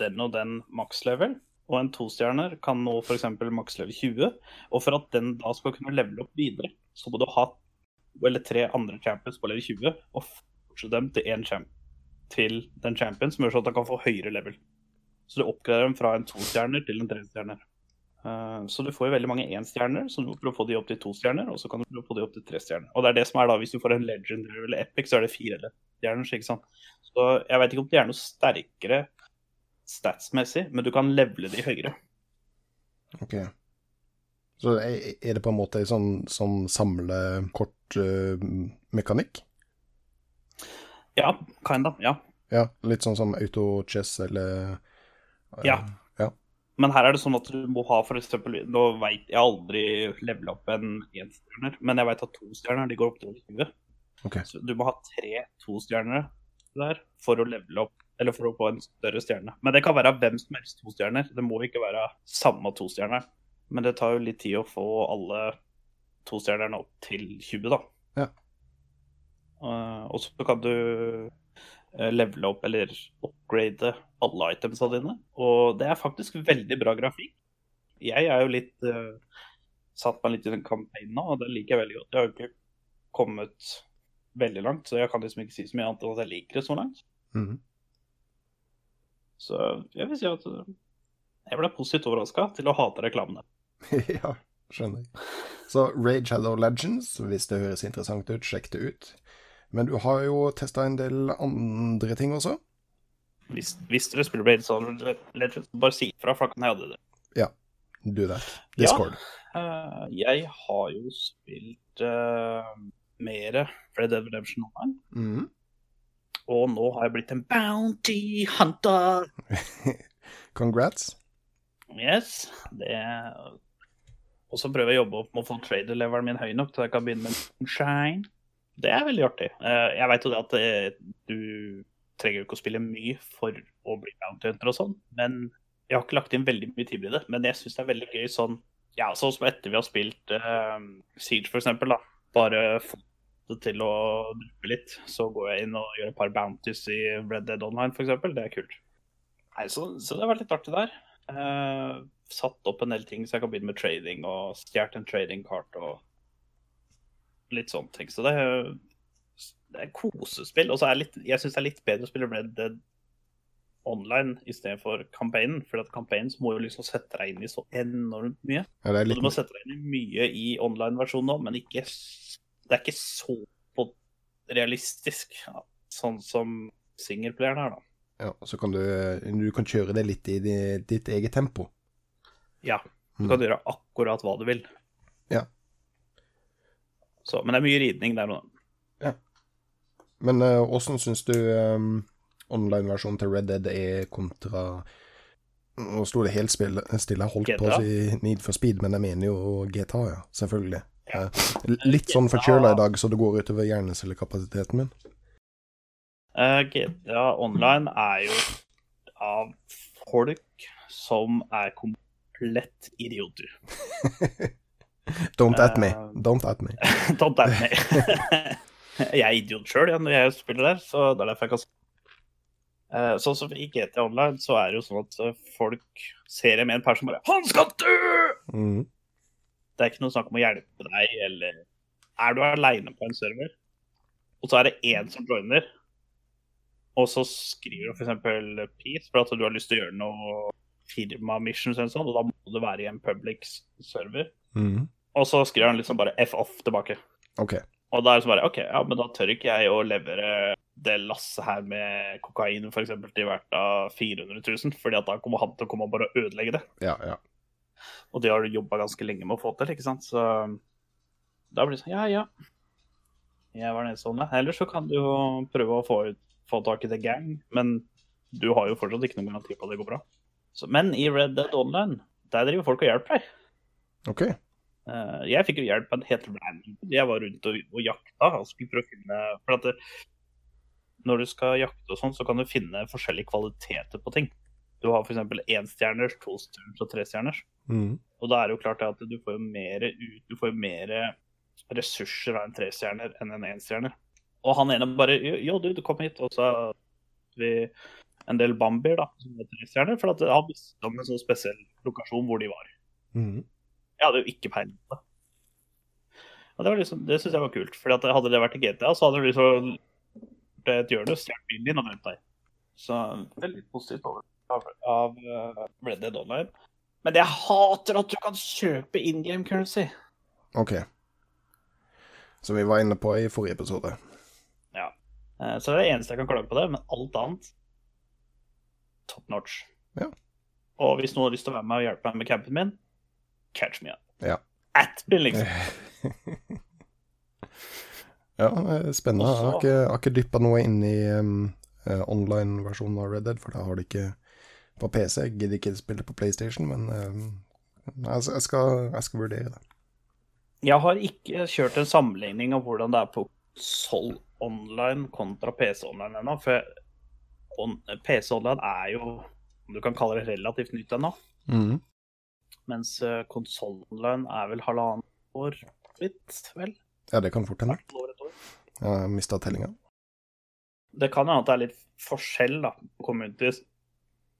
den og den makslevel, og en tostjerner kan nå f.eks. makslevel 20. Og for at den da skal kunne levele opp videre, så må du ha eller tre andre champions på level 20, og fortsette dem til én champ til den champion, som gjør sånn at han kan få høyere level. Så du oppgraderer dem fra en tostjerner til en trestjerner. Eh, Så du får jo veldig mange énstjerner, så du må prøve å få de opp til to stjerner, og så kan du prøve å få de opp til tre stjerner. Og det er det som er da, hvis du får en legendary eller epic, så er det fire stjerner, ikke sant. Så jeg vet ikke om de er noe sterkere statsmessig, men du kan levele de høyere. Ok. Så er det på en måte en sånn, sånn samlekortmekanikk? Ja, kind of, ja. ja, litt sånn som auto-chess eller uh, Ja. ja. Men her er det sånn at du må ha eksempel, Nå vet jeg aldri levela opp en enstjerner, men jeg vet at to stjerner de går opp til 20. Ok. Så du må ha tre to-stjerner der for å levele opp, eller for å få en større stjerne. Men det kan være hvem som helst to stjerner. Det må ikke være samme to stjerner. Men det tar jo litt tid å få alle to stjernerne opp til 20, da. Ja. Uh, og så kan du eh, levele opp eller upgrade alle itemsa dine. Og det er faktisk veldig bra grafikk. Jeg er jo litt uh, satt meg litt i den kampanjen nå, og det liker jeg veldig godt. Jeg har jo ikke kommet veldig langt, så jeg kan liksom ikke si så mye annet enn at jeg liker det så langt. Mhm. Så jeg vil si at eh, jeg ble positivt overraska til å hate reklamene. (laughs) ja, skjønner jeg. Så Rage Hello Legends, hvis det høres interessant ut, sjekk det ut. Men du har jo testa en del andre ting også? Hvis, hvis dere spiller Blades of Legends, bare si ifra, for da kan jeg hadde det. Ja. Do that. Discord. Eh, jeg har jo spilt uh, mer Red Dead Redemption Online. Mhm. Og nå har jeg blitt en bounty hunter. (laughs) Congrats. Yes. Det Og så prøver jeg å jobbe opp med å få trader-leveren min høy nok til jeg kan begynne med moonshine. Det er veldig artig. Eh, Jeg vet jo det at eh, du trenger ikke å spille mye for å bli bounty hunter og sånn, men jeg har ikke lagt inn veldig mye tid i det. Men jeg syns det er veldig gøy sånn Ja, sånn som etter vi har spilt uh, Siege, for eksempel, da. Bare få det til å dryppe litt. Så går jeg inn og gjør et par bounties i Red Dead Online, f.eks. Det er kult. Nei, så, så det har vært litt artig der. Eh, satt opp en del ting så jeg kan begynne med trading, og stjålet en trading cart og litt sånne ting. Så det er, det er kosespill. Og så er litt, jeg syns det er litt bedre å spille Red Dead online istedenfor campaignen. For at campaignen så må jo liksom sette deg inn i så enormt mye. Ja, litt du må sette deg inn i mye i online-versjonen òg, men ikke, det er ikke så på- realistisk ja, sånn som singelplayeren er, da. Ja, så kan du, du kan kjøre det litt i ditt eget tempo. Ja. Du Mm. kan gjøre akkurat hva du vil. Ja. Så, men det er mye ridning der nå. Men åssen uh, syns du um, online-versjonen til Red Dead er kontra Nå sto det helt stille, holdt på å si Need for Speed, men jeg mener jo GTA, ja. Selvfølgelig. Litt sånn forkjøla i dag, så det går utover hjernecellekapasiteten min. Uh, GTA Online er jo av folk som er komplett idioter. (laughs) Don't at me. Eh, Don't at me. (laughs) Don't at me. (laughs) jeg er idiot sjøl når jeg spiller der, så det er derfor jeg kan uh, Sånn som i GT Online, så er det jo sånn at folk ser det med en person bare 'Han skal dø!' Mm. Det er ikke noe snakk om å hjelpe deg, eller Er du aleine på en server, og så er det én som joiner, og så skriver du f.eks. peace for at du har lyst til å gjøre noe firma-missions eller sånn, og da må du være i en public server, Mm. og så skriver han liksom bare F off tilbake. Okay. Og da er det så bare OK, ja, men da tør ikke jeg å levere det lasset her med kokain for eksempel til verdt av 400 000, fordi at da kommer han til å komme og bare ødelegge det. Ja, ja. Og det har du jobba ganske lenge med å få til, ikke sant. Så da blir det sånn, ja ja. Jeg var den ja. Ellers så kan du jo prøve å få, ut, få tak i The Gang, men du har jo fortsatt ikke noen garanti på at det går bra. Så, men i Red Dead Online, der driver folk og hjelper deg. OK. Uh, jeg fikk jo hjelp av en helt random. Jeg var rundt og, og jakta og skulle prøve å finne For at det, når du skal jakte og sånn, så kan du finne forskjellige kvaliteter på ting. Du har f.eks. énstjerners, tostjerners og trestjerners. Mm. Og da er det jo klart at du får jo mer ut, du får mer ressurser av en trestjerner enn en enstjerner. Og han ene bare Jo, du, du kom hit, og så har vi en del bambier, da, som er trestjerner, for at han visste om en sånn spesiell lokasjon hvor de var. Mm. Jeg hadde jo ikke peiling på det. Og det, var liksom, det syns jeg var kult. For hadde det vært i GTA, så hadde du liksom det et hjørne, stjålet bilen din og brent deg. Så det er litt positivt over av, av eh, Red Dead Online. Men jeg hater at du kan kjøpe in game currency. OK. Som vi var inne på i forrige episode. Ja. Eh, Så det er det eneste jeg kan klage på det, men alt annet top notch. Ja. Og hvis noen har lyst til å være med og hjelpe meg med campen min, catch me up. Ja. At Bill, liksom. (laughs) Ja, eh, spennende. Jeg har Også- ikke, jeg har ikke dyppa noe inn i um, eh, online-versjonen av Red Dead, for da har det ikke på PC. Jeg gidder ikke spille på PlayStation, men um, jeg, jeg, skal, jeg skal vurdere det. Jeg har ikke kjørt en sammenligning av hvordan det er på Sol online kontra PC online ennå. For PC online er jo, om du kan kalle det relativt nytt ennå. Mm. Mens konsoll online er vel halvannet år litt, vel? Ja, det kan fort hende. Jeg har mista tellinga. Det kan hende at det er litt forskjell da, på communities.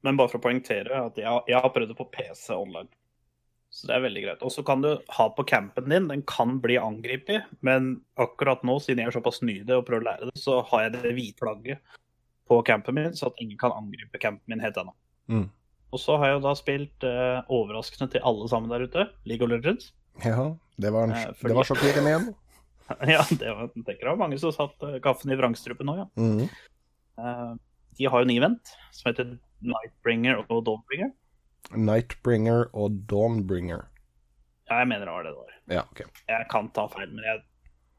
Men bare for å poengtere at jeg, jeg har prøvd det på PC online. Så det er veldig greit. Og så kan du ha på campen din, den kan bli angrepet, men akkurat nå, siden jeg er såpass ny i det og prøver å lære det, så har jeg det hvite flagget på campen min, så at ingen kan angripe campen min helt ennå. Mm. Og så har jeg jo da spilt eh, overraskende til alle sammen der ute, League of Legends. Ja, det var, en, Eh, fordi- det var sjokkerende igjen. (laughs) ja, det var, tenker jeg mange som satt eh, kaffen i vrangstrupen nå, ja. Mm. Eh, de har jo en event som heter Nightbringer og Dawnbringer. Nightbringer og Dawnbringer. Ja, jeg mener det var det det var. Ja, OK. Jeg kan ta feil, men jeg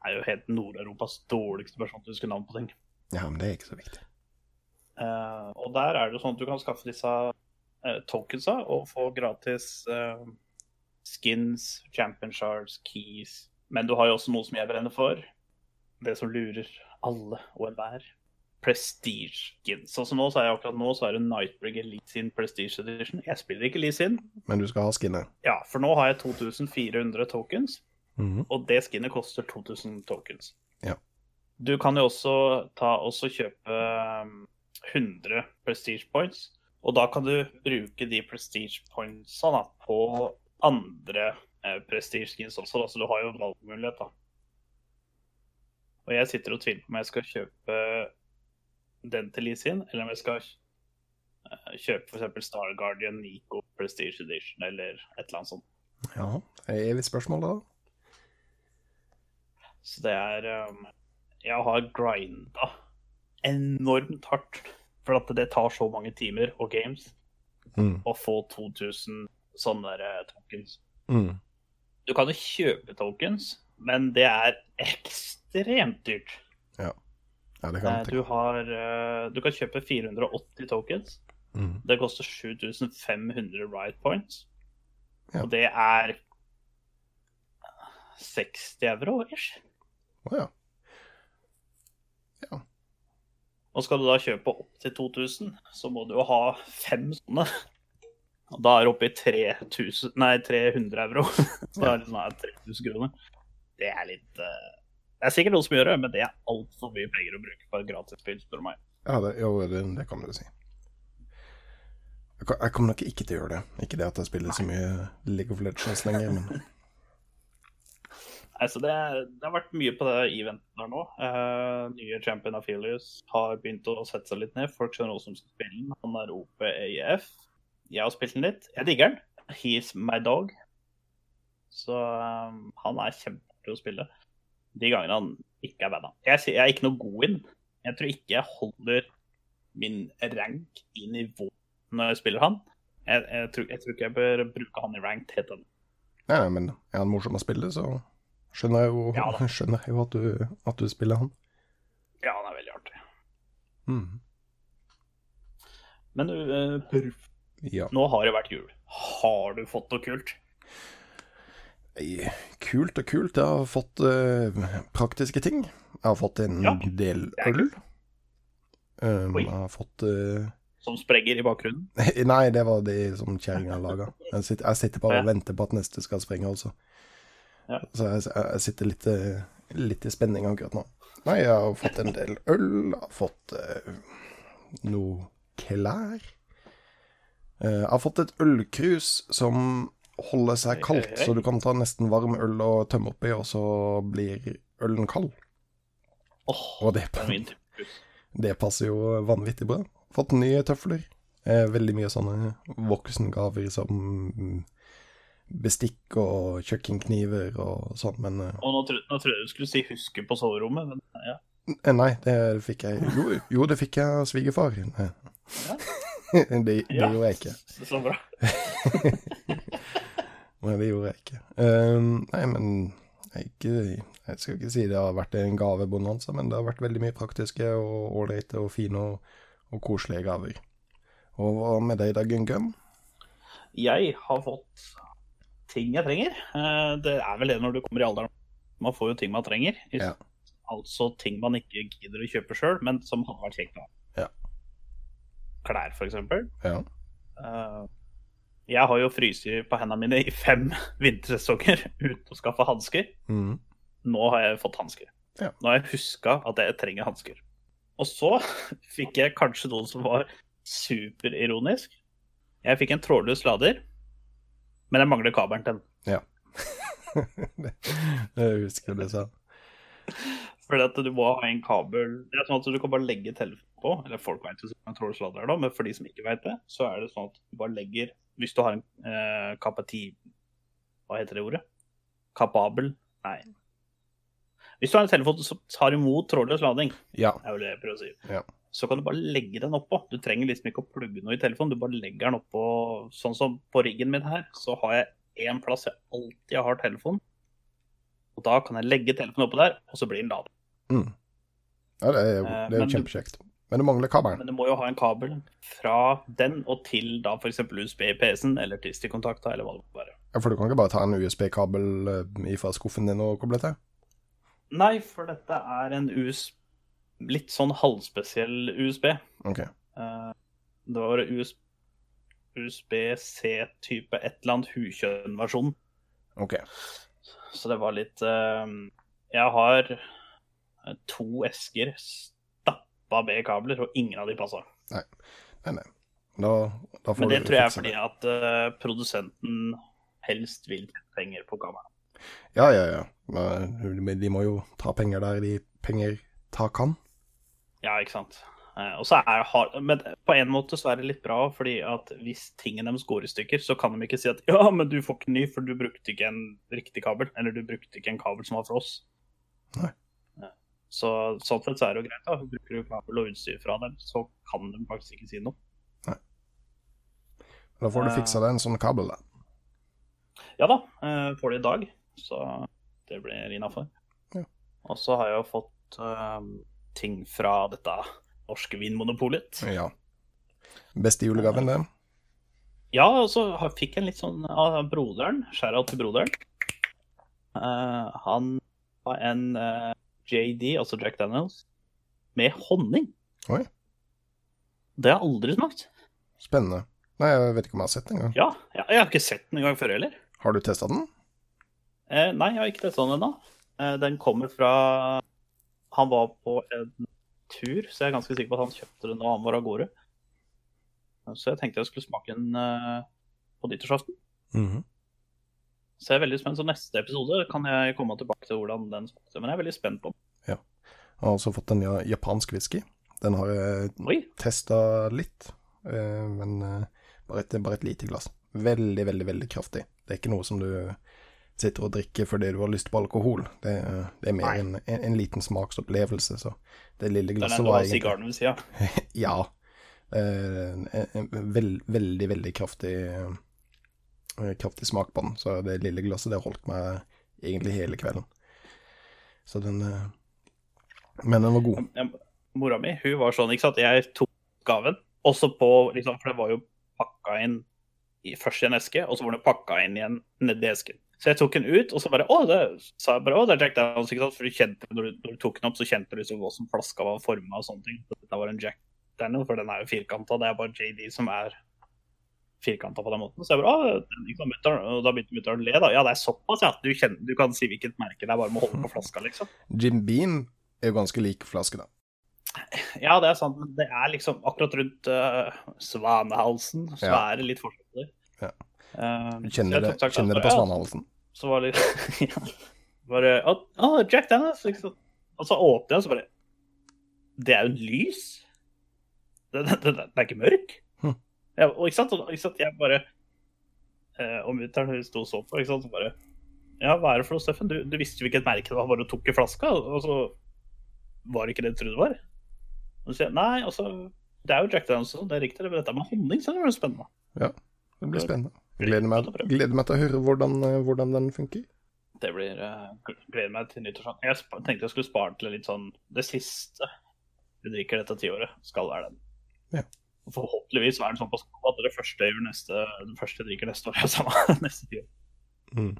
er jo helt Nord-Europas dårligste person til å huske navn på ting. Ja, men det er ikke så viktig. Uh, og der er det sånn at du kan skaffe disse uh, tokensa og få gratis uh, skins, champion shards, keys. Men du har jo også noe som jeg brenner for. Det som lurer alle og enhver. Prestige skins. Sånn som nå, så er jeg akkurat nå så er det Nightbrig Elite sin Prestige Edition. Jeg spiller ikke Lee sin. Men du skal ha skinnet. Ja, for nå har jeg 2400 tokens. Mhm. Og det skinnet koster 2000 tokens. Ja. Du kan jo også ta også kjøpe um, 100 prestige points. Og da kan du bruke de prestige pointsa da, på andre eh, prestige skins også. Da, så du har jo valgmulighet, da. Og jeg sitter og tviler på om jeg skal kjøpe den til Lee sin, eller om jeg skal eh, kjøpe f.eks. Star Guardian Nico Prestige Edition eller et eller annet sånt. Ja, det er evig spørsmål, da. Så det er um, Jeg har grinda enormt hardt. For at det tar så mange timer og games Mm. å få 2000 sånne der eh, tokens. Mm. Du kan jo kjøpe tokens, men det er ekstremt dyrt. Ja, kan Eh, Du, har, eh, du kan kjøpe 480 tokens. Mm. Det koster 7500 right points. Ja. Og det er 60 euro ish. Å ja. Og skal du da kjøpe opp til 2000, så må du jo ha fem sånne. Og da er det oppe i 3000, nei, 300 euro. (laughs) da er det her 3000 kroner. Det er litt eh, Det er sikkert noen som gjør det, men det er altfor mye penger å bruke på et gratisspill, spør du meg. Ja, det, jo, det, det kan du si. Jeg, jeg kommer nok ikke til å gjøre det. Ikke det at jeg spiller så mye League of Legends lenger, men Nei, så det, det har vært mye på det eventet der nå. Uh, nye champion Aphelius har begynt å sette seg litt ned. Folk skjønner også som skal spille den. Han er OPAF. Jeg har spilt den litt. Jeg digger den. He's my dog. Så um, han er kjempeartig å spille. De gangene han ikke er banna. Jeg, jeg er ikke noe god inn. Jeg tror ikke jeg holder min rank i nivå når jeg spiller han. Jeg, jeg, tror, jeg tror ikke jeg bør bruke han i rank helt ennå. Nei, nei, men er han morsom å spille, så skjønner jeg jo, Ja (laughs) skjønner jo at, du, at du spiller han. Ja, han er veldig artig. Mm. Men uh, Ja. nå har det vært jul. Har du fått noe kult? Kult og kult. Jeg har fått uh, praktiske ting. Jeg har fått en Ja, del øl. Um, jeg har fått uh, Som spregger i bakgrunnen? (laughs) Nei, det var det som kjerringa laga. Jeg, sitter- jeg sitter bare og venter på at neste skal sprenge, altså. Ja. Så jeg, jeg sitter litt, eh, litt i spenning akkurat nå. Nei, jeg har fått en del øl, jeg har fått uh, noe klær. Uh, jeg har fått et ølkrus som holder seg kaldt, så du kan ta nesten varm øl og tømme oppi, og så blir ølen kald. Og det, det er passer jo vanvittig bra. Fått nye tøfler. Eh, veldig mye sånne voksengaver som bestikk og kjøkkenkniver og sånn, men eh, Og nå, tro, nå trodde jeg du skulle si 'huske på soverommet', men ja. eh, Nei, det fikk jeg Jo, jo det fikk jeg av svigerfar. Ja. (laughs) det, det Ja. gjorde jeg ikke. Det så bra. (laughs) Nei, det gjorde jeg ikke. Um, nei, men jeg, jeg skal ikke si det har vært en gavebonanza, men det har vært veldig mye praktiske og ålreite og fine og, og koselige gaver. Og hva med deg da, Gun-Gun? Jeg har fått ting jeg trenger. Eh, Det er vel det når du kommer i alderen. Man får jo ting man trenger. Ja. Altså ting man ikke gidder å kjøpe sjøl, men som har vært kjekt. Ja. Klær, for eksempel. Ja. Eh, Jeg har jo fryst på hendene mine i fem (laughs) vintersesonger uten å skaffe hansker. Mm. Nå har jeg fått hansker. Ja. Nå har jeg huska at jeg trenger hansker. Og så (laughs) fikk jeg kanskje noen som var superironisk. Jeg fikk en trådløs lader, men jeg mangler kabelen til den. Ja, (laughs) det husker du sa. Fordi at du må ha en kabel Det er sånn at du kan bare legge telefonen på. Eller folk vet jo hva en trådløs lader er, da, men for de som ikke vet det, så er det sånn at du bare legger Hvis du har en eh, kapati... Hva heter det ordet? Kapabel? Nei. Hvis du har en telefon som tar imot trådløs lading, Ja. er vel det jeg prøver å si. Ja. Så kan du bare legge den oppå. Du trenger liksom ikke å plugge noe i telefonen, du bare legger den oppå Sånn som på riggen min her, så har jeg én plass jeg alltid har telefon. Og da kan jeg legge telefonen oppå der, og så blir den ladet. Mm. ja det er jo, Eh, det er men jo kjempekjekt. Men du mangler kabelen. Men du må jo ha en kabel fra den og til da f.eks. USB i PC-en eller til stikkontakta eller hva det må være. Ja, For du kan ikke bare ta en USB-kabel ifra fra skuffen din og koble til? Nei, for dette er en US litt sånn halvspesiell USB. Ok. Eh, det var US USB-C-type et eller annet hukjønn-versjon. ok. Så det var litt eh, Jeg har eh, to esker stappa med kabler, og ingen av de passa. Nei, nei. Da, da får Men det du tror jeg er fordi det. at uh, produsenten helst vil tjene penger på kameraet. Ja, ja, ja. Men de må jo ta penger der de penger ta kan. Ja, ikke sant. Eh, og så er hard, Men på en måte så er det litt bra, fordi at hvis tingen deres går i stykker, så kan de ikke si at ja, men du får ikke ny, for du brukte ikke en riktig kabel. Eller du brukte ikke en kabel som var fra oss. Nei. Så sånn sett så er det jo greit. da. Bruker du kabel og utstyr fra dem, så kan de faktisk ikke si noe. Da får du Eh. fiksa deg en sånn kabel, da. Ja da, eh, får det i dag, så det blir innafor. Ja. Og så har jeg jo fått eh, ting fra dette norske vinmonopolet. Ja. Beste julegaven, det. Ja, og så fikk jeg en litt sånn av broderen. Skjæra til broderen. Uh, han var en eh, JD, altså Jack Daniels, med honning. Oi. Det har jeg aldri smakt. Spennende. Nei, jeg vet ikke om jeg har sett den engang. Ja, jeg, jeg har ikke sett den engang før heller. Har du testa den? Eh, nei, jeg har ikke testa den ennå. Eh, den kommer fra Han var på en tur, så jeg er ganske sikker på at han kjøpte den da han var av gårde. Så jeg tenkte jeg skulle smake den eh, på nyttårsaften. Mhm. Så jeg er veldig spent. Så neste episode kan jeg komme tilbake til hvordan den smakte. Men jeg er veldig spent på den. Jeg har også fått en japansk whisky. Den har jeg testa litt, eh, men eh, bare et, bare et lite glass. Veldig, veldig, veldig kraftig. Det er ikke noe som du sitter og drikker fordi du har lyst på alkohol. Det, er- det er mer en, en, en liten smaksopplevelse, så det lille glasset er var egentlig sigaren ved sida. Ja. Eh, En, en veld, veldig, veldig kraftig eh, Kraftig smak på den. Så det lille glasset det holdt meg egentlig hele kvelden. Så den eh, Men den var god. Ja, Mora mi hun var sånn, ikke sant. Jeg tok gaven, også på liksom, For det var jo pakka inn først i en eske, og så var den pakka inn igjen nedi esken. Så jeg tok den ut, og så bare Å, det sa jeg bare, å, det er Jack Daniels. ikke sant? For du kjente, når, du, når du tok den opp, så kjente du liksom hvordan flaska var forma og sånne ting. Så Dette var en Jack Daniel, for den er jo firkanta. Det er bare JD som er firkanta på den måten. Så jeg bare, den, mutteren, og da begynte mutter'n å le. da. Ja, det er såpass, ja. Du, kjenner, du kan si hvilket merke det er, bare med å holde på flaska, liksom. (laughs) Jim Beam er jo ganske lik flaske, da. Ja, det er sant, men det er liksom akkurat rundt uh, svanehalsen, så Ja. er det litt forskjell. Ja. Du kjenner det, kjenner det på svanehalsen. Så var det (laughs) ja, bare Å, oh, Jack Dennis, liksom. Og så åpner jeg, og så bare Det er jo en lys. Den, det er ikke mørk. Ja, og ikke sant, og, ikke sant, jeg bare eh, Og mutter'n sto og så på, ikke sant, så bare Ja, hva er det for noe, Steffen? Du, du visste jo hvilket merke det var, bare du tok i flaska, og så var det ikke det du trodde det var. Og så sier jeg nei, altså Det er jo Jack Daniels, det er riktig, men dette med honning, så det spennende. Ja, Det blir spennende. Gleder meg, gleder meg til å høre hvordan, eh, hvordan den funker. Det blir uh, Gleder meg til nyttårsaften. Jeg tenkte jeg skulle spare til litt sånn Det siste vi drikker dette tiåret, skal være den. Ja. Og Forhåpentligvis er den sånn på at det første gjør neste Det første drikker neste år, samme (laughs) neste tid. Mm.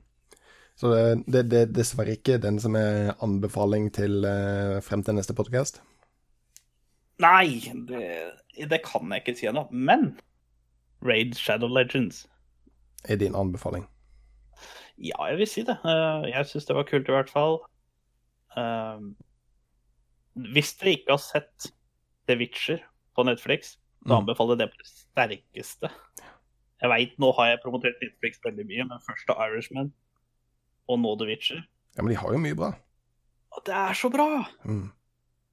Så det, det, det er dessverre ikke den som er anbefaling til eh, frem til neste podkast. Nei, det, det kan jeg ikke si ennå. Men Raid Shadow Legends Er din anbefaling. Ja, jeg vil si det. Uh, Jeg syns det var kult, i hvert fall. Uh, Hvis dere ikke har sett The Witcher på Netflix, Mm. anbefaler jeg det på det sterkeste. Jeg veit, nå har jeg promotert Netflix veldig mye, men først The Irishman, og nå The Witcher. Ja, men de har jo mye bra. Og det er så bra! Mm.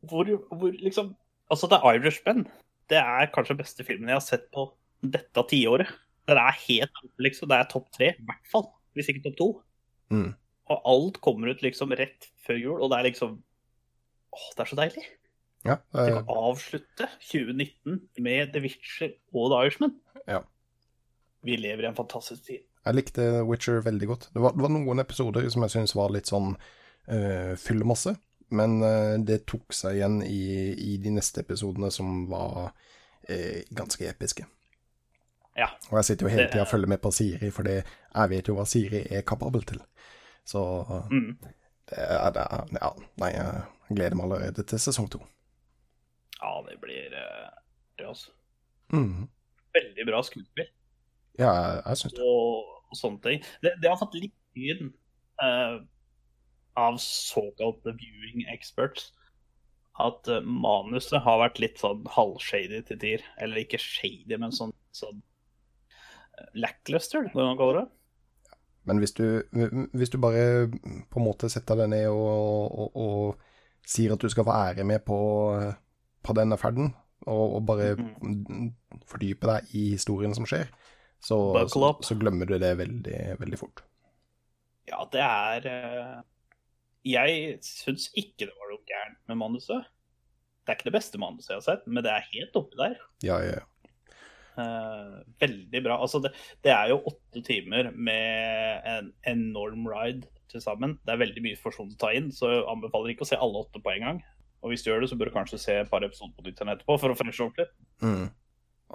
Hvor, hvor liksom Altså, The Irishman, det er kanskje beste filmen jeg har sett på dette tiåret. Den er helt liksom, Det er topp tre, i hvert fall. Hvis ikke topp to. Mm. Og alt kommer ut liksom rett før jul, og det er liksom Åh, det er så deilig. Ja, De eh, kan avslutte 2019 med The Witcher og The Irishman. Ja. Vi lever i en fantastisk tid. jeg likte Witcher veldig godt. Det var, det var noen episoder som jeg syns var litt sånn uh, fyllmasse, men eh, det tok seg igjen i, i de neste episodene som var eh, ganske episke. Ja. Og jeg sitter jo hele Det- tida og følger med på Siri, for jeg vet jo hva Siri er kapabel til. Så Mm. det er, det er Ja, nei, jeg gleder meg allerede til sesong to. Ja, det blir uh, det, altså. Mm. Veldig bra skuespill. Ja, jeg, jeg syns det. og, og sånne ting. Det, det har fått litt lyd uh, av såkalte viewing experts. At uh, manuset har vært litt sånn halvshady til tider. Eller ikke shady, men sånn, sånn uh, lackluster, når man kaller det. Men hvis du, hvis du bare på en måte setter deg ned og, og, og sier at du skal få ære med på, på denne ferden, og, og bare fordype deg i historien som skjer, så, så, så glemmer du det veldig, veldig fort. Ja, det er eh, Jeg syns ikke det var noe gærent med manuset. Det er ikke det beste manuset jeg har sett, men det er helt oppi der. Ja, ja, ja. Uh, veldig bra. Altså det, det er jo åtte timer med en enorm ride til sammen. Det er veldig mye informasjon å ta inn, så jeg anbefaler ikke å se alle åtte på en gang. Og hvis du gjør det, så bør du kanskje se et par episoder på nytt etterpå for å freshe opp litt. Mm.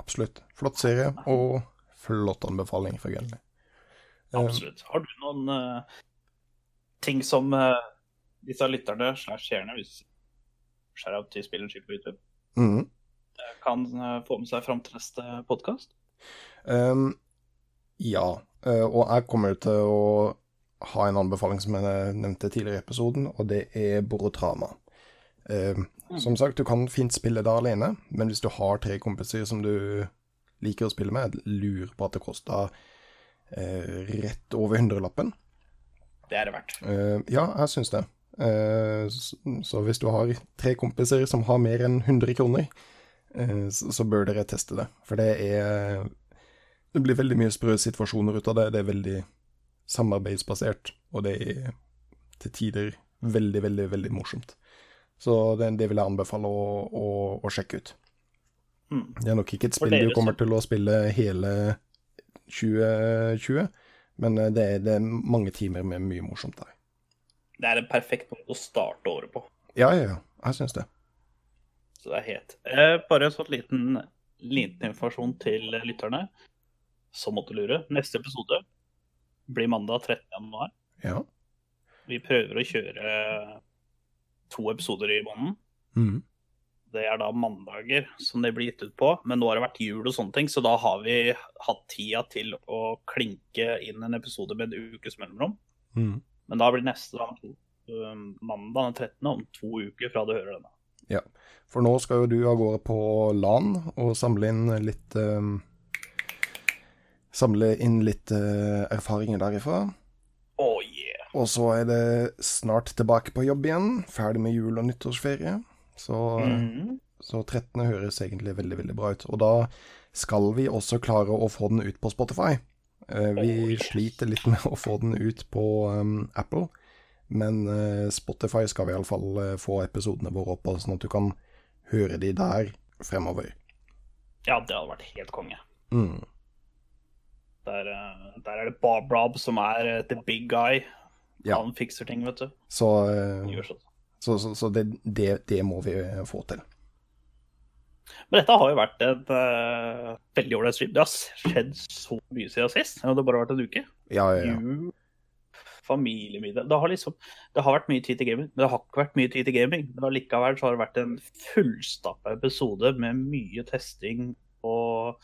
Absolutt. Flott serie, og flott anbefaling for Gunley. Eh, Absolutt. Har du noen uh, ting som uh, disse lytterne slash seerne, hvis shout-out til Spillerskip på YouTube, mm. kan uh, få med seg fram til neste podkast? Um, ja, og jeg kommer til å ha en anbefaling som jeg nevnte tidligere i episoden, og det er Borotrama. Ehm, Som sagt, du kan fint spille det alene, men hvis du har tre kompiser som du liker å spille med, jeg lurer på at det koster eh, rett over hundrelappen. Det er det verdt. Eh, ja, jeg syns det. Eh, s- så hvis du har tre kompiser som har mer enn 100 kroner, eh, så, så bør dere teste det. For det er Det blir veldig mye sprø situasjoner ut av det. Det er veldig samarbeidsbasert, og det er til tider veldig, veldig, veldig morsomt. Så det, det vil jeg anbefale å, å, å sjekke ut. Mm. Det er nok ikke et spill du kommer til å spille hele 2020, men eh, det er, det er mange timer med mye morsomt der. Det er en perfekt måte å starte året på. Ja, ja, ja. Jeg syns det. Så det er het. eh, Bare en sånn liten, liten informasjon til lytterne som måtte lure. Neste episode blir mandag 13. januar. Ja. Vi prøver å kjøre to episoder i måneden. Mm. Det er da mandager som det blir gitt ut på, men nå har det vært jul og sånne ting, så da har vi hatt tida til å klinke inn en episode med en ukes mellomrom. Mm. Men da blir neste da, um, mandag den 13. om to uker fra du hører denne. Ja. For nå skal jo du av gårde på LAN og samle inn litt um, Samle inn litt uh, erfaringer derifra. Og så er det snart tilbake på jobb igjen. Ferdig med jul- og nyttårsferie. Så, mm. så 13. høres egentlig veldig, veldig bra ut. Og da skal vi også klare å få den ut på Spotify. Eh, vi sliter litt med å få den ut på um, Apple, men uh, Spotify skal vi iallfall uh, få episodene våre opp på, sånn at du kan høre de der fremover. Ja, det hadde vært helt konge. Mm. Der, eh, der er det Bob Rob som er uh, the big guy. Ja. Han fikser ting, vet du. Så, så, så, så det, det, det må vi eh, få til. Men dette har jo vært en uh, veldig ålreit stream. Det har skjedd så mye siden sist. Det har bare vært en uke. Ja, ja, ja. Familiemiddag Det har liksom Det har vært mye tid til gaming, men det har ikke vært mye tid til gaming. Men allikevel så har det vært en fullstappa episode med mye testing og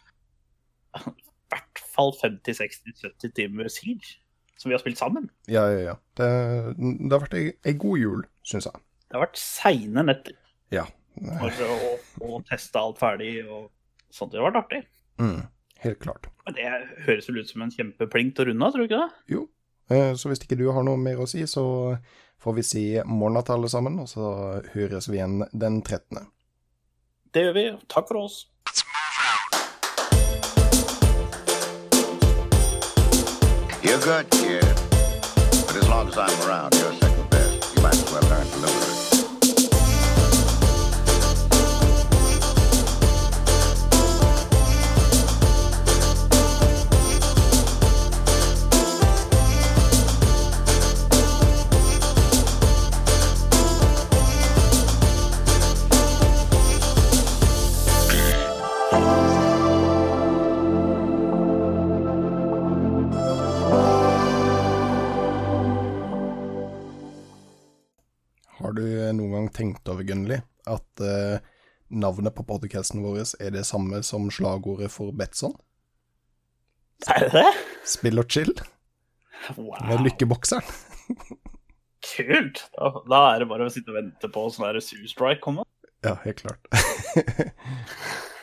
(laughs) i hvert fall 50-60-70 timer Siege som vi har spilt sammen. ja, ja, ja. Det, det har vært ei, ei god jul, syns jeg. Det har vært seine netter Ja. for å, å teste alt ferdig og sånt. Det har vært artig. Mm, helt klart. Men det høres vel ut som en kjempeplink til å runde av, tror du ikke det? Jo. Eh, Så hvis ikke du har noe mer å si, så får vi si morna til alle sammen, og så høres vi igjen den 13. Det gjør vi. Takk for oss. You're good, kid. But as long as I'm around, you're second best. You might as well learn to live with navnet på podcasten vår er det samme som slagordet for Betson? Er det det? Spill og chill Wow. med lykkebokseren. Kult! Da, da er det bare å sitte og vente på sånn der Sue Strike komme. Ja, helt klart. (laughs)